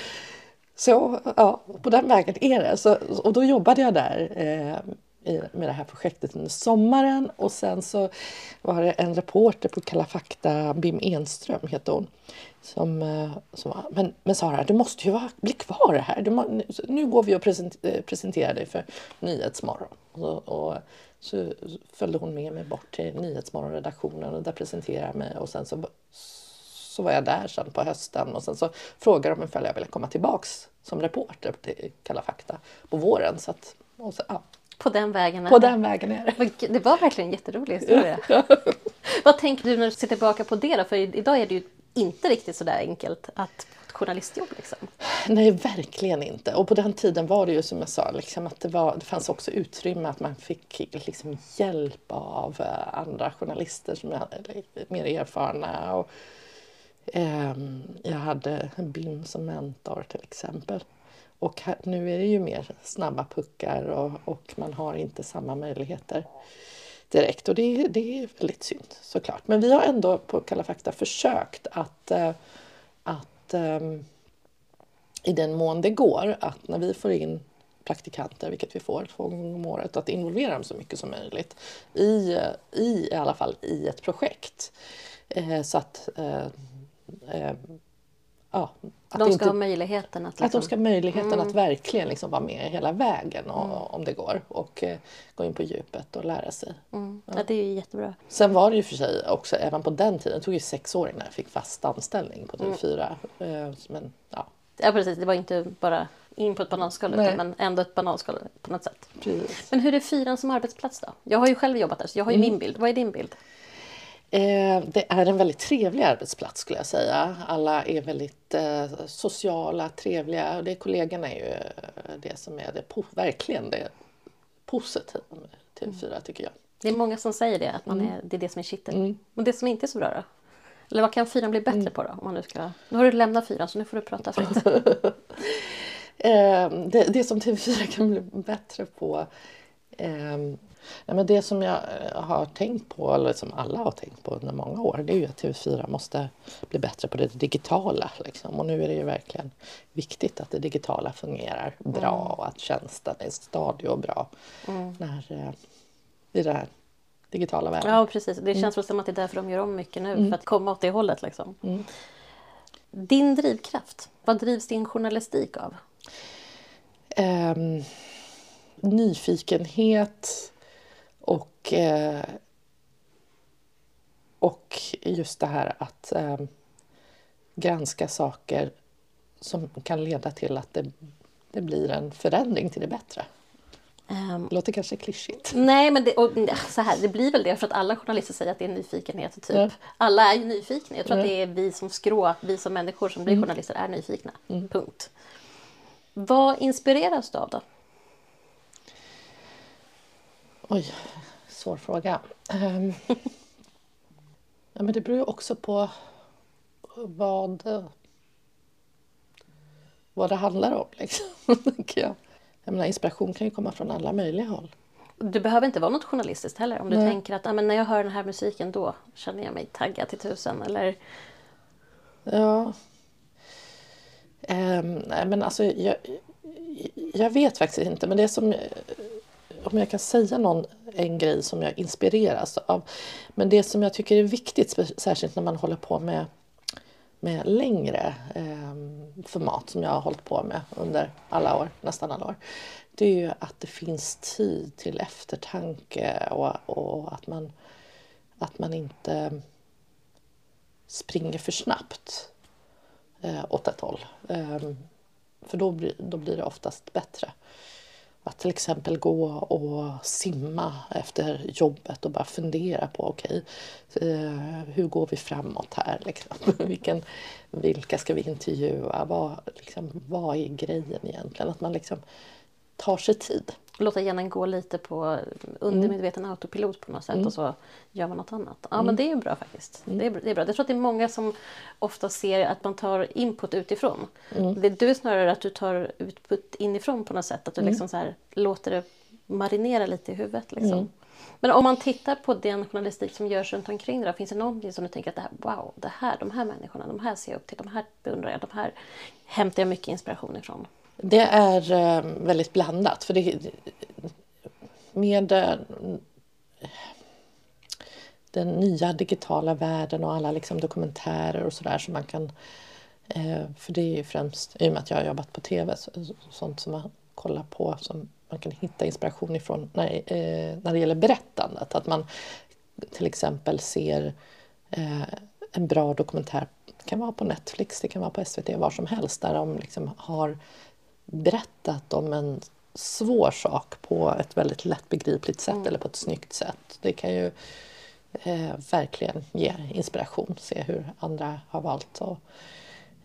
Så ja, på den vägen är det. Så, och då jobbade jag där eh, i, med det här projektet under sommaren och sen så var det en reporter på Kalla fakta, Bim Enström heter hon, som, eh, som var, men, men Sara, du måste ju vara, bli kvar här. Du må, nu, går vi och eh, presenterar dig för Nyhetsmorgon. Och, och så följde hon med mig bort till Nyhetsmorgonredaktionen och där presenterade jag mig och sen så så var jag där sen på hösten och sen så frågade de ifall jag ville komma tillbaks som reporter till Kalla fakta på våren. Så att, och så, ja, på den vägen. är på den vägen är det. Det var verkligen en jätterolig historia. *laughs* Vad tänker du när du ser tillbaka på det då? För idag är det ju inte riktigt så där enkelt att journalistjobb. Liksom. Nej, verkligen inte. Och på den tiden var det ju som jag sa, liksom att det, var, det fanns också utrymme att man fick liksom hjälp av eh, andra journalister som är mer erfarna. Och, ehm, jag hade BIM som mentor till exempel. Och här, nu är det ju mer snabba puckar och, och man har inte samma möjligheter direkt. Och det, det är väldigt synd såklart. Men vi har ändå på Kalla fakta försökt att, eh, att eh, i den mån det går att när vi får in praktikanter, vilket vi får två gånger om året, att involvera dem så mycket som möjligt i, i, i alla fall i ett projekt. Eh, så att, eh, eh, ja, att, De ska inte, ha möjligheten att... att Liksom, de ska ha möjligheten att verkligen liksom vara med hela vägen och, om det går och eh, gå in på djupet och lära sig. mm, ja, det är ju jättebra. Sen var det ju för sig också, även på den tiden, det tog ju sex år innan jag fick fast anställning på TV4. Eh, Men ja, Ja, precis. Det var inte bara in på ett bananskal, men ändå ett bananskal på något sätt. precis. Men hur är fyran som arbetsplats då? Jag har ju själv jobbat där, så jag har ju Mm. min bild. Vad är din bild? Eh, det är en väldigt trevlig arbetsplats skulle jag säga. Alla är väldigt eh, sociala, trevliga och det kollegorna är ju eh, det som är det, verkligen det positiva med TV4 tycker jag. Det är många som säger det, att man Mm. är, det är det som är kittet. Och det som inte är så bra då? Eller vad kan fyran bli bättre på då? Om man nu, ska... nu har du lämnat fyran, så nu får du prata fritt. *laughs* Det, det som TV4 kan bli bättre på eh, nej, men Det som jag eh, har tänkt på, eller som alla har tänkt på under många år, det är ju att TV4 måste bli bättre på det digitala. Liksom. Och nu är det ju verkligen viktigt att det digitala fungerar bra och att tjänsten är stadig och bra när, eh, i den här digitala världen. Ja, precis. Det känns väl som att det är därför de gör om mycket nu, för att komma åt det hållet. Liksom. Din drivkraft, vad drivs din journalistik av? Ehm, nyfikenhet och, eh, och just det här att ehm, granska saker som kan leda till att det, det blir en förändring till det bättre. Det låter kanske klyschigt. Nej, men det, och, så här, det blir väl det för att alla journalister säger att det är nyfikenhet. Typ. Ja. Alla är ju nyfikna. Jag tror att Ja. det är vi som skrå, vi som människor som blir journalister är nyfikna. Punkt. Vad inspireras du av då? Oj, svår fråga. Ehm, ja, men det beror ju också på vad, vad det handlar om. Liksom, *laughs* jag. Jag menar, inspiration kan ju komma från alla möjliga håll. Du behöver inte vara något journalistiskt heller. Om du Nej. tänker att ah, men när jag hör den här musiken då känner jag mig taggad till tusen. Eller, Ja. Nej, men alltså, jag, jag vet faktiskt inte, men det som... Om jag kan säga någon, en grej som jag inspireras av. Men det som jag tycker är viktigt, särskilt när man håller på med, med längre eh, format som jag har hållit på med under alla år, nästan alla år. Det är ju att det finns tid till eftertanke och, och att, man, att man inte springer för snabbt eh, åt ett håll. Eh, för då blir, då blir det oftast bättre. Att till exempel gå och simma efter jobbet och bara fundera på okej, okay, hur går vi framåt här? Liksom? *laughs* Vilken, vilka ska vi intervjua? Vad, liksom, vad är grejen egentligen? Att man liksom tar sig tid låta hjärnan gå lite på undermedveten autopilot på något sätt och så gör man något annat. Ja, men det är bra faktiskt. Det, är, det är bra. Jag tror att det är många som ofta ser att man tar input utifrån. Det, du är snarare att du tar utput inifrån på något sätt. Att du liksom så här låter det marinera lite i huvudet. Liksom. Mm. Men om man tittar på den journalistik som görs runt omkring dig, finns det någonting som du tänker att det här, wow, det här, de här människorna, de här ser jag upp till, de här beundrar jag, de här hämtar jag mycket inspiration ifrån? Det är eh, väldigt blandat. För det, med eh, den nya digitala världen och alla liksom dokumentärer och sådär som man kan... Eh, för det är ju främst i och med att jag har jobbat på tv, sånt som man kollar på som man kan hitta inspiration ifrån när, när det gäller berättandet. Att man till exempel ser en bra dokumentär, det kan vara på Netflix, det kan vara på SVT, var som helst, där de liksom har berättat om en svår sak på ett väldigt lättbegripligt sätt mm. eller på ett snyggt sätt. Det kan ju eh, verkligen ge inspiration, se hur andra har valt att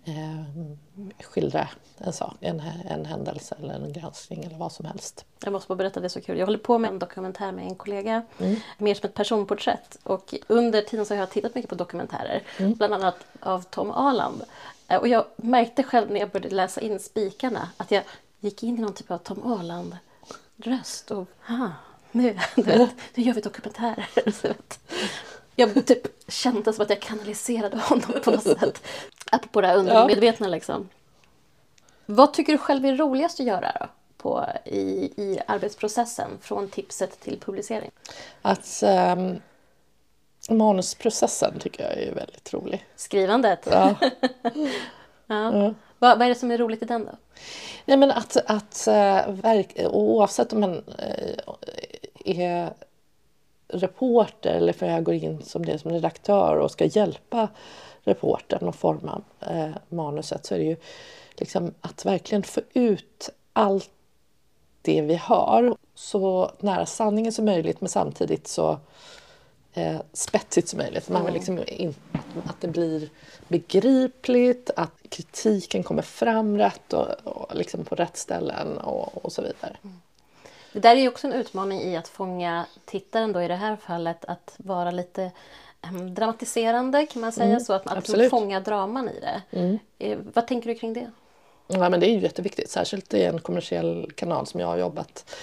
eh, skildra en sak, en, en händelse eller en granskning eller vad som helst. Jag måste bara berätta, det är så kul. Jag håller på med en dokumentär med en kollega, mm. mer som ett personporträtt. Och under tiden så har jag tittat mycket på dokumentärer, mm. bland annat av Tom Aland. Eh, och jag märkte själv när jag började läsa in spikarna att jag gick in i någon typ av Tom Arland-röst. Och aha, *laughs* nu, vet, nu gör vi dokumentärer. *laughs* jag typ kände som att jag kanaliserade honom på något *laughs* sätt. Apropå det här undermedvetna. Ja. Liksom. Vad tycker du själv är roligast att göra då? På, i, i arbetsprocessen från tipset till publicering? Att um, manusprocessen tycker jag är väldigt rolig. Skrivandet? Ja. *laughs* ja. ja. Vad, vad är det som är roligt i den då? Nej, men att, att uh, oavsett om man uh, är reporter eller för jag går in som det som redaktör och ska hjälpa reportern att forma uh, manuset så är det ju liksom att verkligen få ut allt det vi har så nära sanningen som möjligt men samtidigt så eh, spetsigt som möjligt. Man vill liksom in, att det blir begripligt, att kritiken kommer fram rätt och, och liksom på rätt ställen och, och så vidare. Mm. Det där är ju också en utmaning i att fånga tittaren då i det här fallet att vara lite um, dramatiserande kan man säga mm, så, att, att fånga draman i det. Mm. Eh, vad tänker du kring det? Ja, men det är ju jätteviktigt, särskilt i en kommersiell kanal som jag har jobbat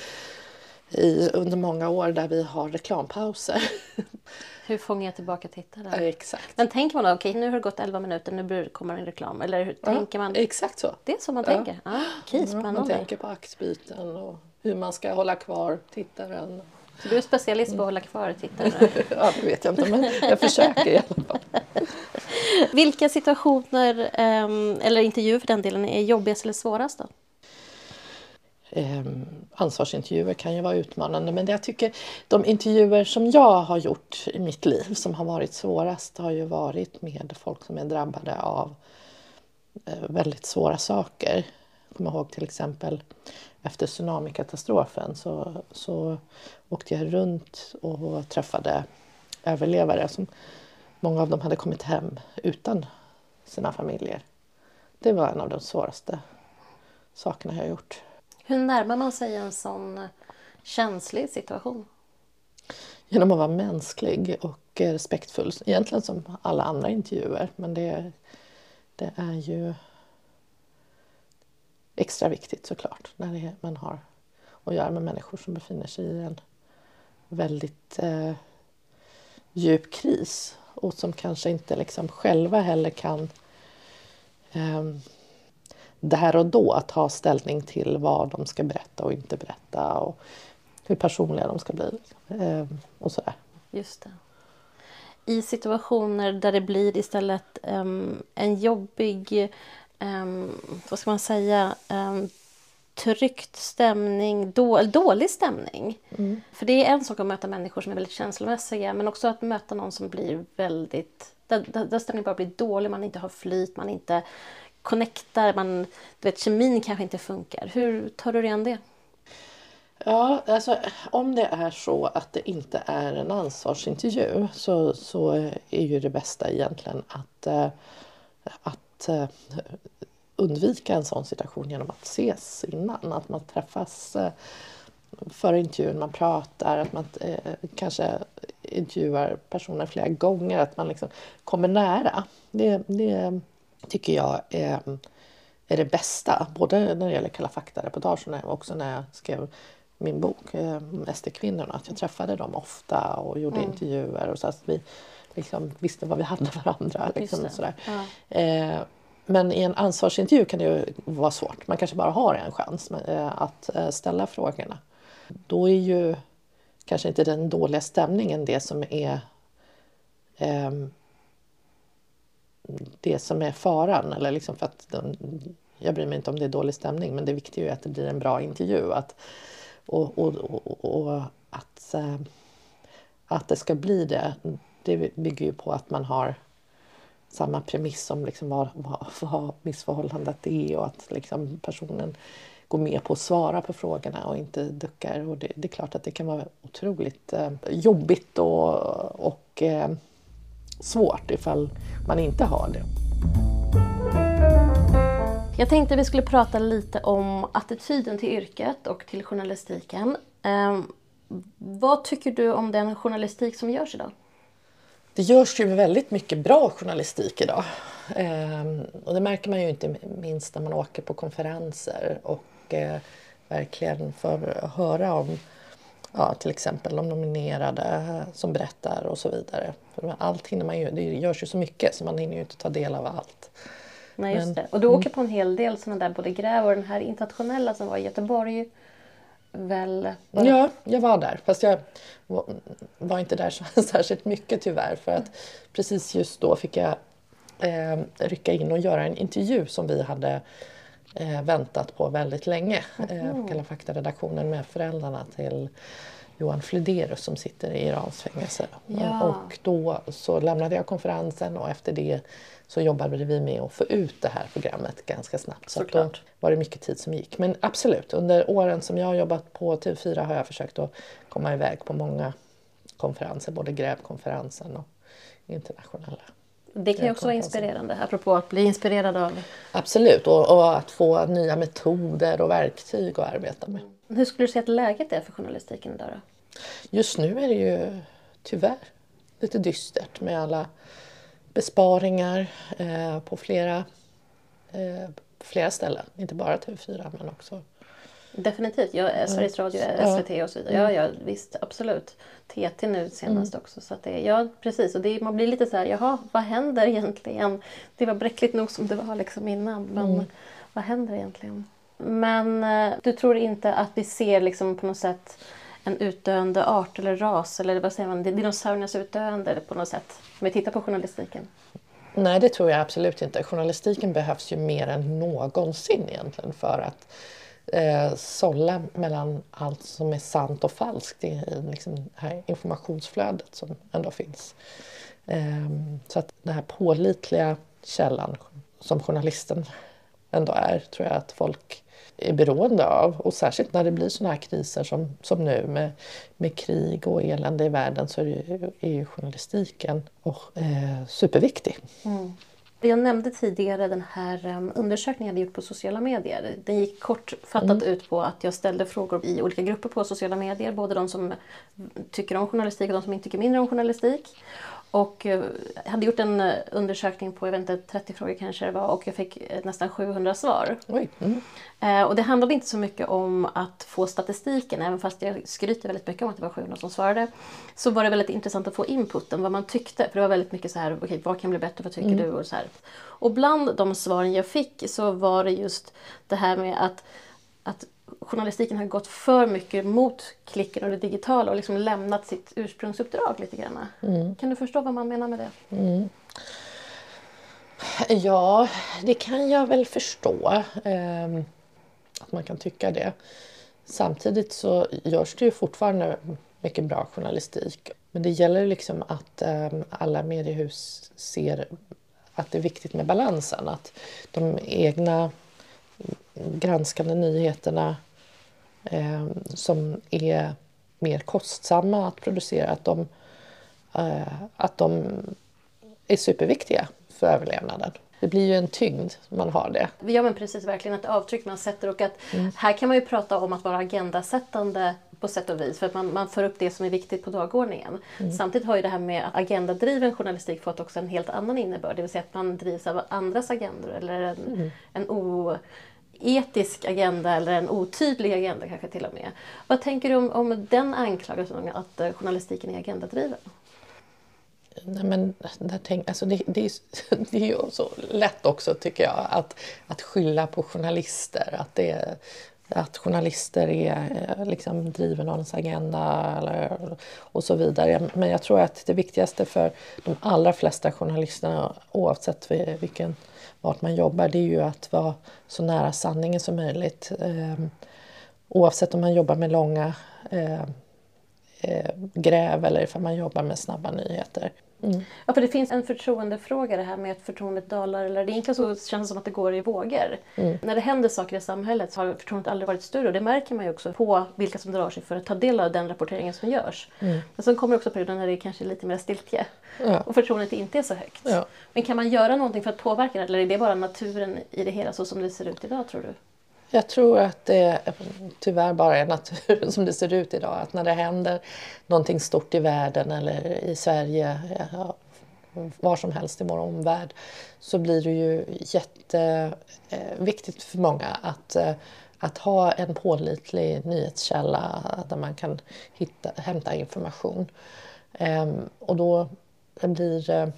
i, under många år där vi har reklampauser. *laughs* Hur fångar jag tillbaka tittaren? Ja, exakt. Men tänker man då, okej okay, nu har det gått 11 minuter, nu kommer en reklam. Eller hur ja, tänker man? Exakt så. Det är så man ja. tänker? Ja, okay, spännande. man tänker på aktbyten och hur man ska hålla kvar tittaren. Så du är specialist på att hålla kvar tittaren? *laughs* ja, det vet jag inte, men jag försöker i alla fall. Vilka situationer, ehm, eller intervjuer för den delen, är jobbigast eller svårast då? eh, ansvarsintervjuer kan ju vara utmanande men jag tycker de intervjuer som jag har gjort i mitt liv som har varit svårast har ju varit med folk som är drabbade av eh, väldigt svåra saker. Kommer ihåg till exempel efter tsunamikatastrofen så, så åkte jag runt och träffade överlevare som många av dem hade kommit hem utan sina familjer. Det var en av de svåraste sakerna jag gjort. Hur närmar man sig en sån känslig situation? Genom att vara mänsklig och respektfull. Egentligen som alla andra intervjuer. Men det, det är ju extra viktigt såklart när är, man har att göra med människor som befinner sig i en väldigt eh, djup kris och som kanske inte liksom själva heller kan eh, där och då ta ställning till vad de ska berätta och inte berätta och hur personliga de ska bli. Eh, och sådär. Just det. I situationer där det blir istället um, en jobbig, um, vad ska man säga, um, tryckt stämning, då, dålig stämning. Mm. För det är en sak att möta människor som är väldigt känslomässiga men också att möta någon som blir väldigt där, där, där stämningen bara blir dålig, man inte har flyt, man inte connectar, man, du vet, kemin kanske inte funkar. Hur tar du dig an det? Ja, alltså om det är så att det inte är en ansvarsintervju så, så är ju det bästa egentligen att, eh, att eh, undvika en sån situation genom att ses innan. Att man träffas eh, före intervjun, man pratar, att man kanske intervjuar personer flera gånger, att man liksom kommer nära. Det, det tycker jag är, är det bästa. Både när det gäller Kalla fakta-reportagen och också när jag skrev min bok eh, SD-kvinnorna, att jag träffade dem ofta och gjorde mm. intervjuer och så att vi liksom visste vad vi hade varandra. Liksom, och sådär. Ja. Eh, men i en ansvarsintervju kan det ju vara svårt. Man kanske bara har en chans eh, att eh, ställa frågorna. Då är ju kanske inte den dåliga stämningen det som är eh, det som är faran. Eller liksom för att den, jag bryr mig inte om det är dålig stämning men det viktiga är att det blir en bra intervju. Att, och, och, och, och att, äh, att det ska bli det, det bygger ju på att man har samma premiss om liksom vad, vad, vad missförhållandet är och att liksom personen går med på att svara på frågorna och inte duckar. Och det, det är klart att det kan vara otroligt eh, jobbigt och, och eh, svårt ifall man inte har det. Jag tänkte vi skulle prata lite om attityden till yrket och till journalistiken. Eh, vad tycker du om den journalistik som görs idag? Det görs ju väldigt mycket bra journalistik idag. Eh, och det märker man ju inte minst när man åker på konferenser och eh, verkligen får höra om ja, till exempel de nominerade som berättar och så vidare. För allt hinner man ju, det görs ju så mycket så man hinner ju inte ta del av allt. Nej, just Men, det. Och du åker mm. på en hel del sådana där, både gräv och den här internationella som var i Göteborg. Väl, Ja, jag var där. Fast jag var inte där så *laughs* särskilt mycket tyvärr. För att precis just då fick jag eh, rycka in och göra en intervju som vi hade eh, väntat på väldigt länge. Mm. Eh, Kalla fakta-redaktionen med föräldrarna till Johan Flyderus som sitter i Irans fängelse. Ja. Och då så lämnade jag konferensen och efter det så jobbade vi med att få ut det här programmet ganska snabbt. Så då var det mycket tid som gick. Men absolut, under åren som jag har jobbat på TV4 har jag försökt att komma iväg på många konferenser, både grävkonferensen och internationella. Det kan ju också vara inspirerande, apropå att bli inspirerad av... Absolut, och, och, att få nya metoder och verktyg att arbeta med. Hur skulle du säga att läget är för journalistiken idag då? Just nu är det ju tyvärr lite dystert med alla besparingar eh, på flera, eh, flera ställen. Inte bara TV4 men också Definitivt, ja, Sveriges Radio, SVT och så vidare. Ja, ja visst, absolut. TT nu senast mm. också. Så att det, ja, precis. Och det, man blir lite så här, jaha, vad händer egentligen? Det var bräckligt nog som det var liksom innan, men mm. vad händer egentligen? Men eh, du tror inte att vi ser liksom på något sätt en utdöende art eller ras eller vad säger man, dinosauriernas utdöende på något sätt? Om vi tittar på journalistiken. Nej, det tror jag absolut inte. Journalistiken behövs ju mer än någonsin egentligen för att eh, sålla mellan allt som är sant och falskt i, liksom det här informationsflödet som ändå finns. Eh, så att den här pålitliga källan som journalisten ändå är tror jag att folk är beroende av. Och särskilt när det blir sådana här kriser som, som nu med, med krig och elände i världen så är ju, är ju journalistiken och, eh, superviktig. Mm. Jag nämnde tidigare den här um, undersökningen jag gjort på sociala medier. Den gick kortfattat mm. ut på att jag ställde frågor i olika grupper på sociala medier. Både de som tycker om journalistik och de som inte tycker mindre om journalistik. Och jag eh, hade gjort en eh, undersökning på jag vet inte, 30 frågor kanske det var och jag fick eh, nästan 700 svar. Mm. Och det handlade inte så mycket om att få statistiken, även fast jag skryter väldigt mycket om att det var 700 som svarade. Så var det väldigt intressant att få inputen, vad man tyckte. För det var väldigt mycket så här, okay, vad kan bli bättre, vad tycker mm. du? Och, så här. och bland de svaren jag fick så var det just det här med att, att journalistiken har gått för mycket mot klicken och det digitala och liksom lämnat sitt ursprungsuppdrag lite grann. Mm. Kan du förstå vad man menar med det? Mm. Ja, det kan jag väl förstå. Eh, att man kan tycka det. Samtidigt så görs det ju fortfarande mycket bra journalistik. Men det gäller liksom att eh, alla mediehus ser att det är viktigt med balansen. Att de egna granskande nyheterna eh, som är mer kostsamma att producera, att de, eh, att de är superviktiga för överlevnaden. Det blir ju en tyngd man har det. Ja men precis, verkligen ett avtryck man sätter och att mm. här kan man ju prata om att vara agendasättande på sätt och vis för att man, man för upp det som är viktigt på dagordningen. Mm. Samtidigt har ju det här med att agendadriven journalistik fått också en helt annan innebörd, det vill säga att man drivs av andras agendor eller en, mm. en o etisk agenda eller en otydlig agenda kanske till och med. Vad tänker du om, om den anklagelsen att eh, journalistiken är agendadriven? Nej, men där tänk, alltså det, det, är, *laughs* det är ju så lätt också tycker jag att, att skylla på journalister. Att, det, att journalister är eh, liksom driver någons agenda eller, och så vidare. Men jag tror att det viktigaste för de allra flesta journalisterna oavsett vilken, vart man jobbar det är ju att vara så nära sanningen som möjligt. Ehm, oavsett om man jobbar med långa eh, eh gräv eller om man jobbar med snabba nyheter. Mm. Ja, för det finns en förtroendefråga det här med att förtroendet dalar. Eller det egentligen så känns det som att det går i vågor. Mm. När det händer saker i samhället så har förtroendet aldrig varit större och det märker man ju också på vilka som drar sig för att ta del av den rapporteringen som görs. Mm. Men sen kommer också perioder när det är kanske är lite mer stiltje ja. och förtroendet inte är så högt. Ja. Men kan man göra någonting för att påverka det eller är det bara naturen i det hela så som det ser ut idag tror du? Jag tror att det tyvärr bara är naturen som det ser ut idag. Att när det händer någonting stort i världen eller i Sverige, var som helst i vår omvärld, så blir det ju jätteviktigt eh, för många att, eh, att ha en pålitlig nyhetskälla där man kan hitta, hämta information. Ehm, och då blir eh,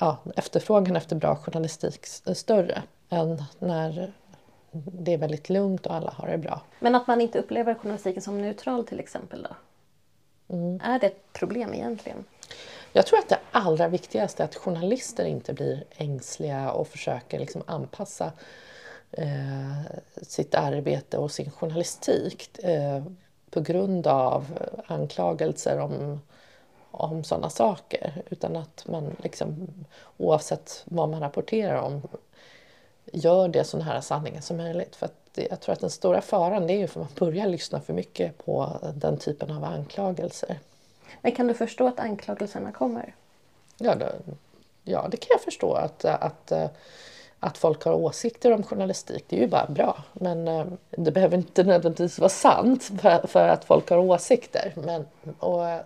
ja, efterfrågan efter bra journalistik större än när det är väldigt lugnt och alla har det bra. Men att man inte upplever journalistiken som neutral till exempel då? Mm. Är det ett problem egentligen? Jag tror att det allra viktigaste är att journalister inte blir ängsliga och försöker liksom anpassa eh, sitt arbete och sin journalistik eh, på grund av anklagelser om, om sådana saker. Utan att man liksom, oavsett vad man rapporterar om gör det så nära sanningen som möjligt. För jag tror att den stora faran det är ju för att man börjar lyssna för mycket på den typen av anklagelser. Men kan du förstå att anklagelserna kommer? Ja, det, ja, det kan jag förstå. Att, att, att folk har åsikter om journalistik, det är ju bara bra. Men eh, det behöver inte nödvändigtvis vara sant för, för att folk har åsikter. Men, och jag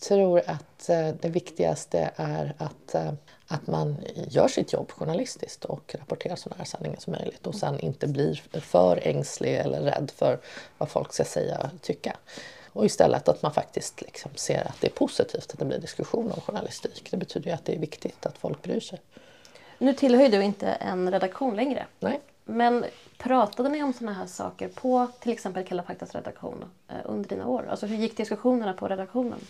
tror att eh, det viktigaste är att eh, att man gör sitt jobb journalistiskt och rapporterar så nära sanningen som möjligt och sen inte blir för ängslig eller rädd för vad folk ska säga och tycka. Och istället att man faktiskt liksom ser att det är positivt att det blir diskussion om journalistik. Det betyder ju att det är viktigt att folk bryr sig. Nu tillhör du inte en redaktion längre. Nej. Men pratade ni om sådana här saker på till exempel Kalla faktas redaktion eh, under dina år? Alltså hur gick diskussionerna på redaktionen?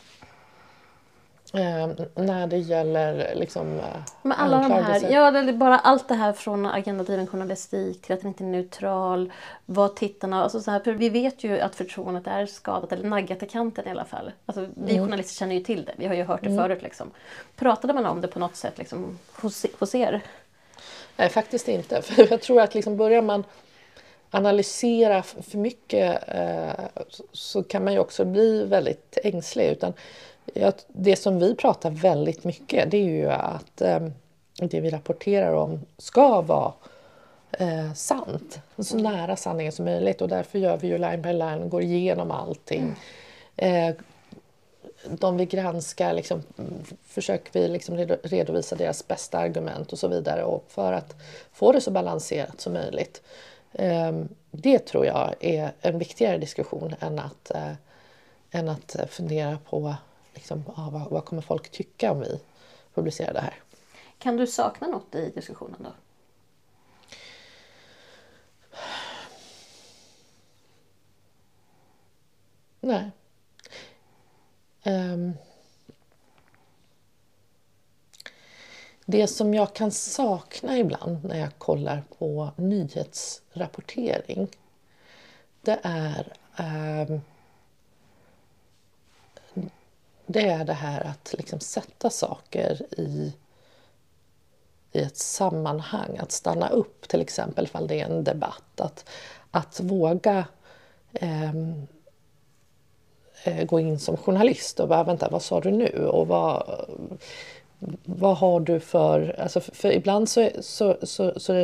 Eh, när det gäller liksom, eh, Men alla de här, ja, det bara allt det här från agendadriven journalistik till att den inte är neutral, vad tittarna... Alltså så här, för vi vet ju att förtroendet är skadat, eller naggat i kanten i alla fall. Alltså, vi mm. journalister känner ju till det, vi har ju hört det mm. förut. Liksom. Pratade man om det på något sätt liksom, hos, hos er? Nej, faktiskt inte. *laughs* För jag tror att liksom börjar man analysera för mycket eh, så kan man ju också bli väldigt ängslig. Utan det som vi pratar väldigt mycket det är ju att eh, det vi rapporterar om ska vara eh, sant. Så mm. nära sanningen som möjligt och därför gör vi ju line by line, går igenom allting. Eh, de vi granskar liksom, försöker vi liksom redovisa deras bästa argument och så vidare och för att få det så balanserat som möjligt. Eh, det tror jag är en viktigare diskussion än att, eh, än att fundera på liksom, ah, vad, vad kommer folk tycka om vi publicerar det här? Kan du sakna något i diskussionen då? Nej. Um, det som jag kan sakna ibland när jag kollar på nyhetsrapportering det är um, det är det här att liksom sätta saker i, i ett sammanhang, att stanna upp till exempel ifall det är en debatt. Att, att våga ehm, eh, gå in som journalist och bara vänta, vad sa du nu? Och vad, vad har du för... Alltså för, för ibland så, så, så, så,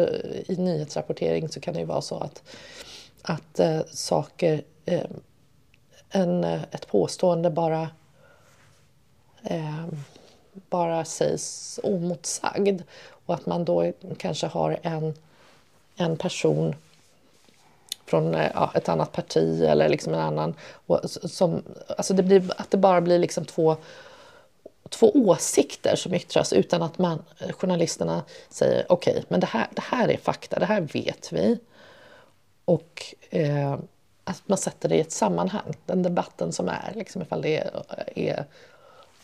i nyhetsrapportering så kan det ju vara så att, att eh, saker, ehm, Eh, en, ett påstående bara eh, bara sägs omotsagd och att man då kanske har en en person från eh, ja, ett annat parti eller liksom en annan. Och, som, alltså det blir, att det bara blir liksom två, två åsikter som yttras utan att man, journalisterna säger okej, okay, men det här, det här är fakta, det här vet vi. Och eh, att man sätter det i ett sammanhang, den debatten som är, liksom ifall det är, är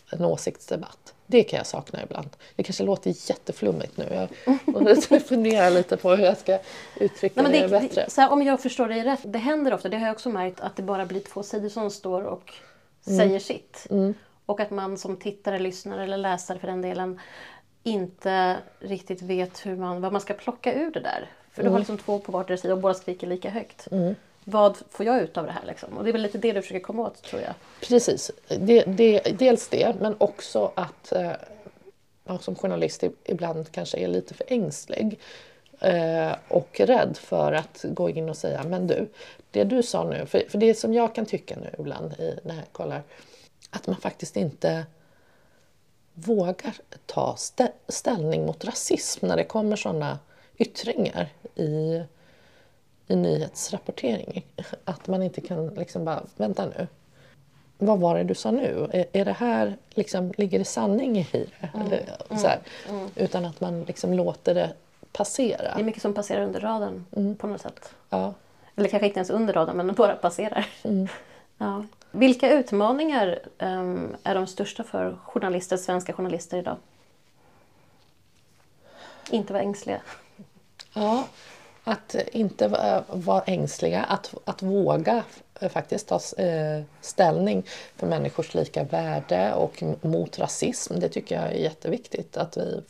en åsiktsdebatt. Det kan jag sakna ibland. Det kanske låter jätteflummigt nu. Jag *laughs* funderar lite på hur jag ska uttrycka Nej, det, det, bättre. Det, här, om jag förstår dig rätt, det händer ofta, det har jag också märkt, att det bara blir två sidor som står och mm. säger sitt. Mm. Och att man som tittare, lyssnare eller läsare för den delen inte riktigt vet hur man, vad man ska plocka ur det där. För mm. du har liksom två på vardera sida och båda skriker lika högt. Mm vad får jag ut av det här? Liksom? Och det är väl lite det du försöker komma åt tror jag. Precis, det, det, dels det men också att eh, man som journalist ibland kanske är lite för ängslig eh, och rädd för att gå in och säga men du, det du sa nu, för, för det som jag kan tycka nu ibland i, när jag kollar, att man faktiskt inte vågar ta ställning mot rasism när det kommer sådana yttringar i i nyhetsrapportering. Att man inte kan liksom bara, vänta nu. Vad var det du sa nu? Är, är det här, liksom, ligger det sanning i det? Mm. Eller, så här, mm. mm. Utan att man liksom låter det passera. Det är mycket som passerar under radarn mm. på något sätt. Ja. Eller kanske inte ens under radarn, men bara passerar. Mm. Ja. Vilka utmaningar um, är de största för journalister, svenska journalister idag? Inte vara ängsliga. Ja, att inte vara ängsliga, att, att våga faktiskt ta eh, ställning för människors lika värde och mot rasism. Det tycker jag är jätteviktigt att vi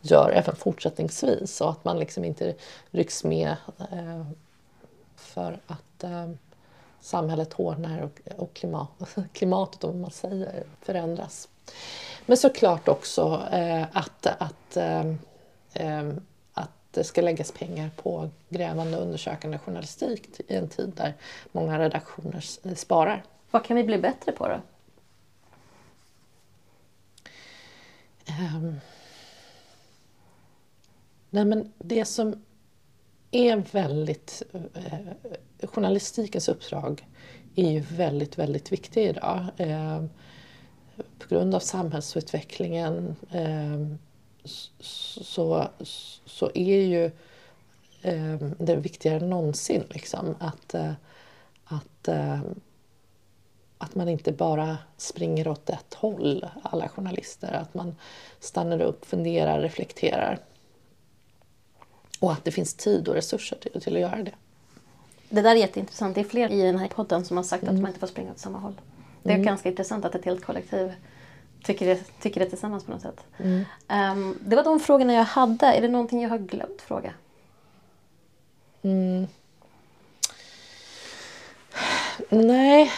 gör även fortsättningsvis och att man liksom inte rycks med eh, för att eh, samhället hårdnar och, och klimat, *laughs* klimatet, om man säger, förändras. Men såklart också att, att det ska läggas pengar på grävande undersökande journalistik i en tid där många redaktioner sparar. Vad kan vi bli bättre på då? Um, nej men det som är väldigt... Eh, journalistikens uppdrag är ju väldigt, väldigt viktigt idag. Eh, på grund av samhällsutvecklingen eh, så, så är ju eh, det viktigare än någonsin liksom, att, eh, att, eh, att man inte bara springer åt ett håll, alla journalister. Att man stannar upp, funderar, reflekterar. Och att det finns tid och resurser till, till att göra det. Det där är jätteintressant. Det är fler i den här podden som har sagt mm. att man inte får springa åt samma håll. Det är mm. ganska intressant att ett helt kollektiv tycker det, tycker det tillsammans på något sätt. Mm. Um, det var de frågorna jag hade. Är det någonting jag har glömt fråga? Mm. Nej,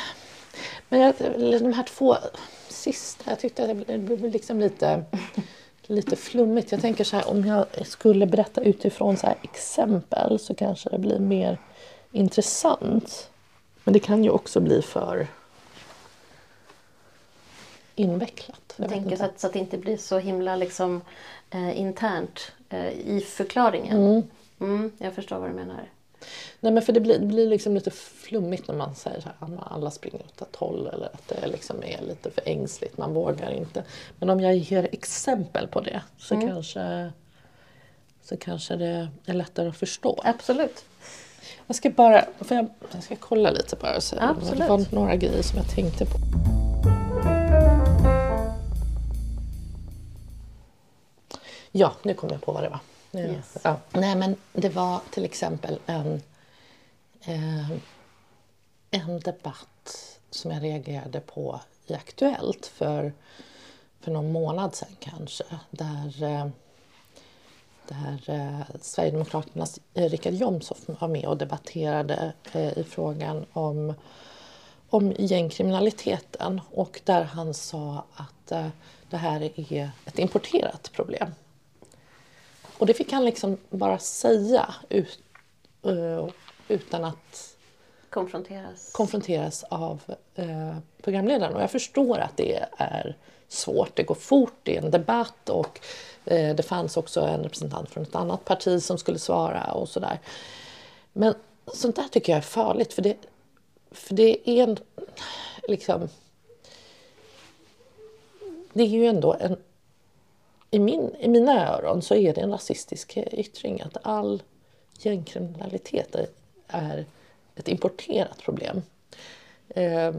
men jag, de här två sista, jag tyckte att det blev liksom lite, lite flummigt. Jag tänker så här, om jag skulle berätta utifrån så här exempel så kanske det blir mer intressant. Men det kan ju också bli för invecklat. Jag tänker så att, så att det inte blir så himla liksom, eh, internt eh, i förklaringen. Mm. Mm, jag förstår vad du menar. Nej, men för det blir, det blir liksom lite flummigt när man säger att alla springer åt ett håll eller att det liksom är lite för ängsligt, man vågar inte. Men om jag ger exempel på det så, mm. kanske, så kanske det är lättare att förstå. Absolut. Jag ska bara för jag, jag ska kolla lite bara. Så Absolut. Det var några grejer som jag tänkte på. Ja, nu kom jag på vad det var. Yes. Ja. Nej, men det var till exempel en, eh, en debatt som jag reagerade på i Aktuellt för, för någon månad sedan kanske. Där, eh, där eh, Sverigedemokraternas Richard Jomshof var med och debatterade eh, i frågan om, om gängkriminaliteten och där han sa att eh, det här är ett importerat problem. Och det fick han liksom bara säga ut, uh, utan att konfronteras, konfronteras av eh, programledaren. Och jag förstår att det är svårt. Det går fort, det är en debatt och eh, det fanns också en representant från ett annat parti som skulle svara och sådär. Men sånt där tycker jag är farligt för det, för det är en, liksom... Det är ju ändå en... I, min, I mina öron så är det en rasistisk yttring att all gängkriminalitet är ett importerat problem. Eh,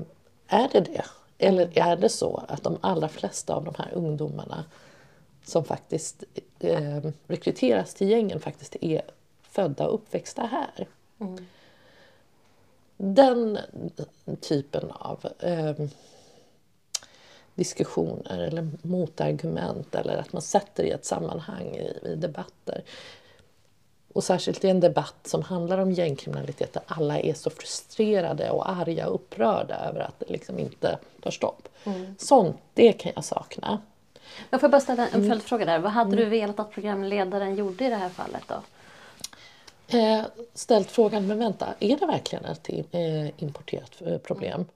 är det det? Eller är det så att de allra flesta av de här ungdomarna som faktiskt eh, rekryteras till gängen faktiskt är födda och uppväxta här? Mm. Den typen av eh, diskussioner eller motargument eller att man sätter i ett sammanhang i, i debatter och särskilt i en debatt som handlar om gängkriminalitet där alla är så frustrerade och arga och upprörda över att det liksom inte tar stopp. Mm. Sånt, det kan jag sakna. Jag får bara ställa en mm. följdfråga där. Vad hade mm. du velat att programledaren gjorde i det här fallet då? Eh, ställt frågan, men vänta, är det verkligen ett eh, importerat eh, problem? Mm.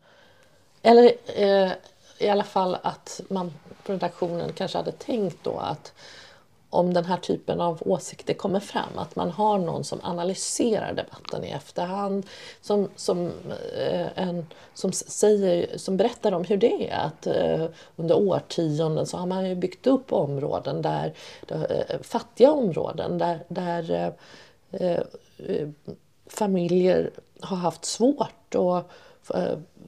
Eller eh, i alla fall att man på redaktionen kanske hade tänkt då att om den här typen av åsikter kommer fram. Att man har någon som analyserar debatten i efterhand, som, som, eh, en, som, säger, som berättar om hur det är. Att eh, under årtionden så har man ju byggt upp områden, där, eh, fattiga områden, där, där familjer har haft svårt och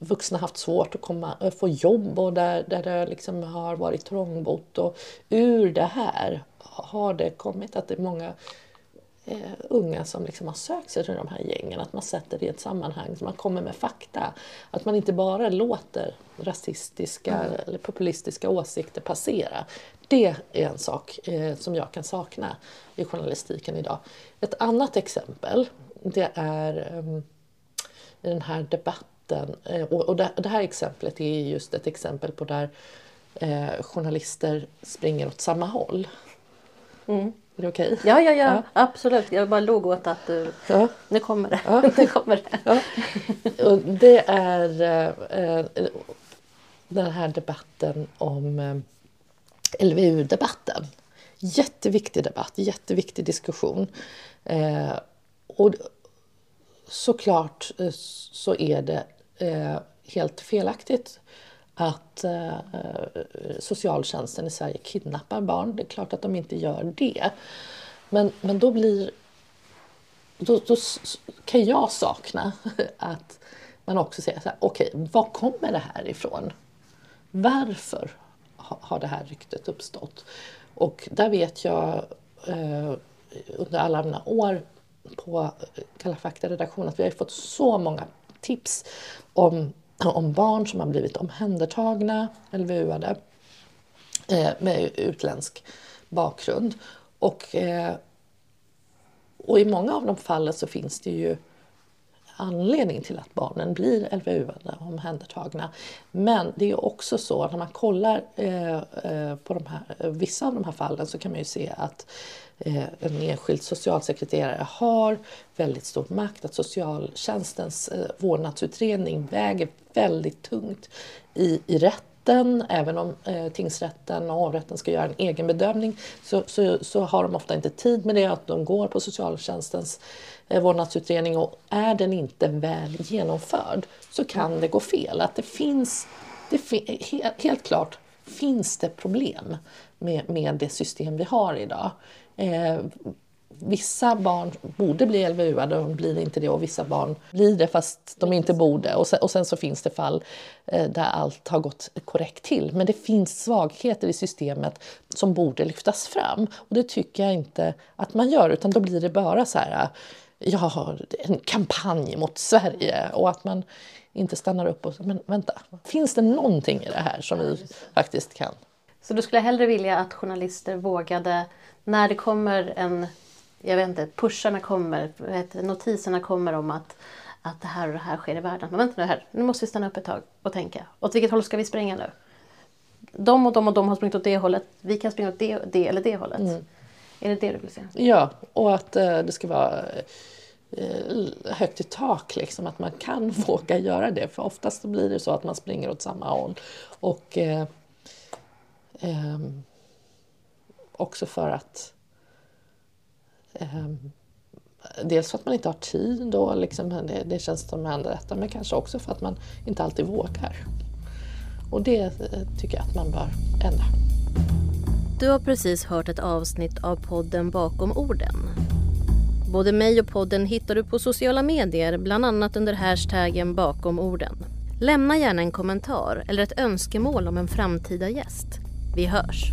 vuxna haft svårt att komma, få jobb och där, där det liksom har varit trångbott. Och ur det här har det kommit att det är många eh, unga som liksom har sökt sig till de här gängen, att man sätter det i ett sammanhang, man kommer med fakta. Att man inte bara låter rasistiska mm. eller populistiska åsikter passera. Det är en sak eh, som jag kan sakna i journalistiken idag. Ett annat exempel, det är um, den här debatten, eh, och, det, här exemplet är just ett exempel på där eh, journalister springer åt samma håll. Mm. Är det okej? Okay? Ja, ja, ja, ja, absolut. Jag bara låg åt att du... Ja. Nu kommer det. Ja. *laughs* nu kommer det. Ja. Och det är eh, den här debatten om eh, LVU-debatten. Jätteviktig debatt, jätteviktig diskussion. Eh, och såklart eh, så är det eh, helt felaktigt att eh, socialtjänsten i Sverige kidnappar barn. Det är klart att de inte gör det. Men, men då blir... Då, då kan jag sakna *laughs* att man också säger så här, okej, okay, var kommer det här ifrån? Varför har det här ryktet uppstått? Och där vet jag eh, under alla mina år på Kalla fakta-redaktionen att vi har fått så många tips om om barn som har blivit omhändertagna, LVU-ade, eh, med utländsk bakgrund. Och, eh, och i många av de fallen så finns det ju anledning till att barnen blir LVU-ade omhändertagna. Men det är också så att när man kollar eh, eh, på de här, vissa av de här fallen så kan man ju se att Eh, en enskild socialsekreterare har väldigt stor makt, att socialtjänstens eh, vårdnadsutredning väger väldigt tungt i, i rätten även om eh, tingsrätten och hovrätten ska göra en egen bedömning så, så, så, har de ofta inte tid med det, att de går på socialtjänstens eh, vårdnadsutredning och är den inte väl genomförd så kan det gå fel. Att det finns, det fi, helt klart finns det problem med, med det system vi har idag. Eh, vissa barn borde bli LVU-ade, de blir inte det och vissa barn blir det fast de inte borde. Och sen, och sen så finns det fall eh, där allt har gått korrekt till. Men det finns svagheter i systemet som borde lyftas fram och det tycker jag inte att man gör utan då blir det bara så här jag har en kampanj mot Sverige och att man inte stannar upp och men vänta, finns det någonting i det här som vi faktiskt kan? Så du skulle hellre vilja att journalister vågade när det kommer en, jag vet inte, pusharna kommer, vet, notiserna kommer om att, att det här och det här sker i världen. Men vänta nu här, nu måste vi stanna upp ett tag och tänka. Åt vilket håll ska vi springa nu? De och de och de har sprungit åt det hållet, vi kan springa åt det, det eller det hållet. Mm. Är det det du vill se? Ja, och att eh, det ska vara eh, högt i tak, liksom, att man kan *laughs* våga göra det. För oftast blir det så att man springer åt samma håll. Och eh, eh, också för att eh, Dels för att man inte har tid och liksom, det, det känns som att detta, men kanske också för att man inte alltid vågar. Och det eh, tycker jag att man bör ändra. Du har precis hört ett avsnitt av podden Bakom orden. Både mig och podden hittar du på sociala medier, bland annat under hashtaggen bakom orden. Lämna gärna en kommentar eller ett önskemål om en framtida gäst. Vi hörs.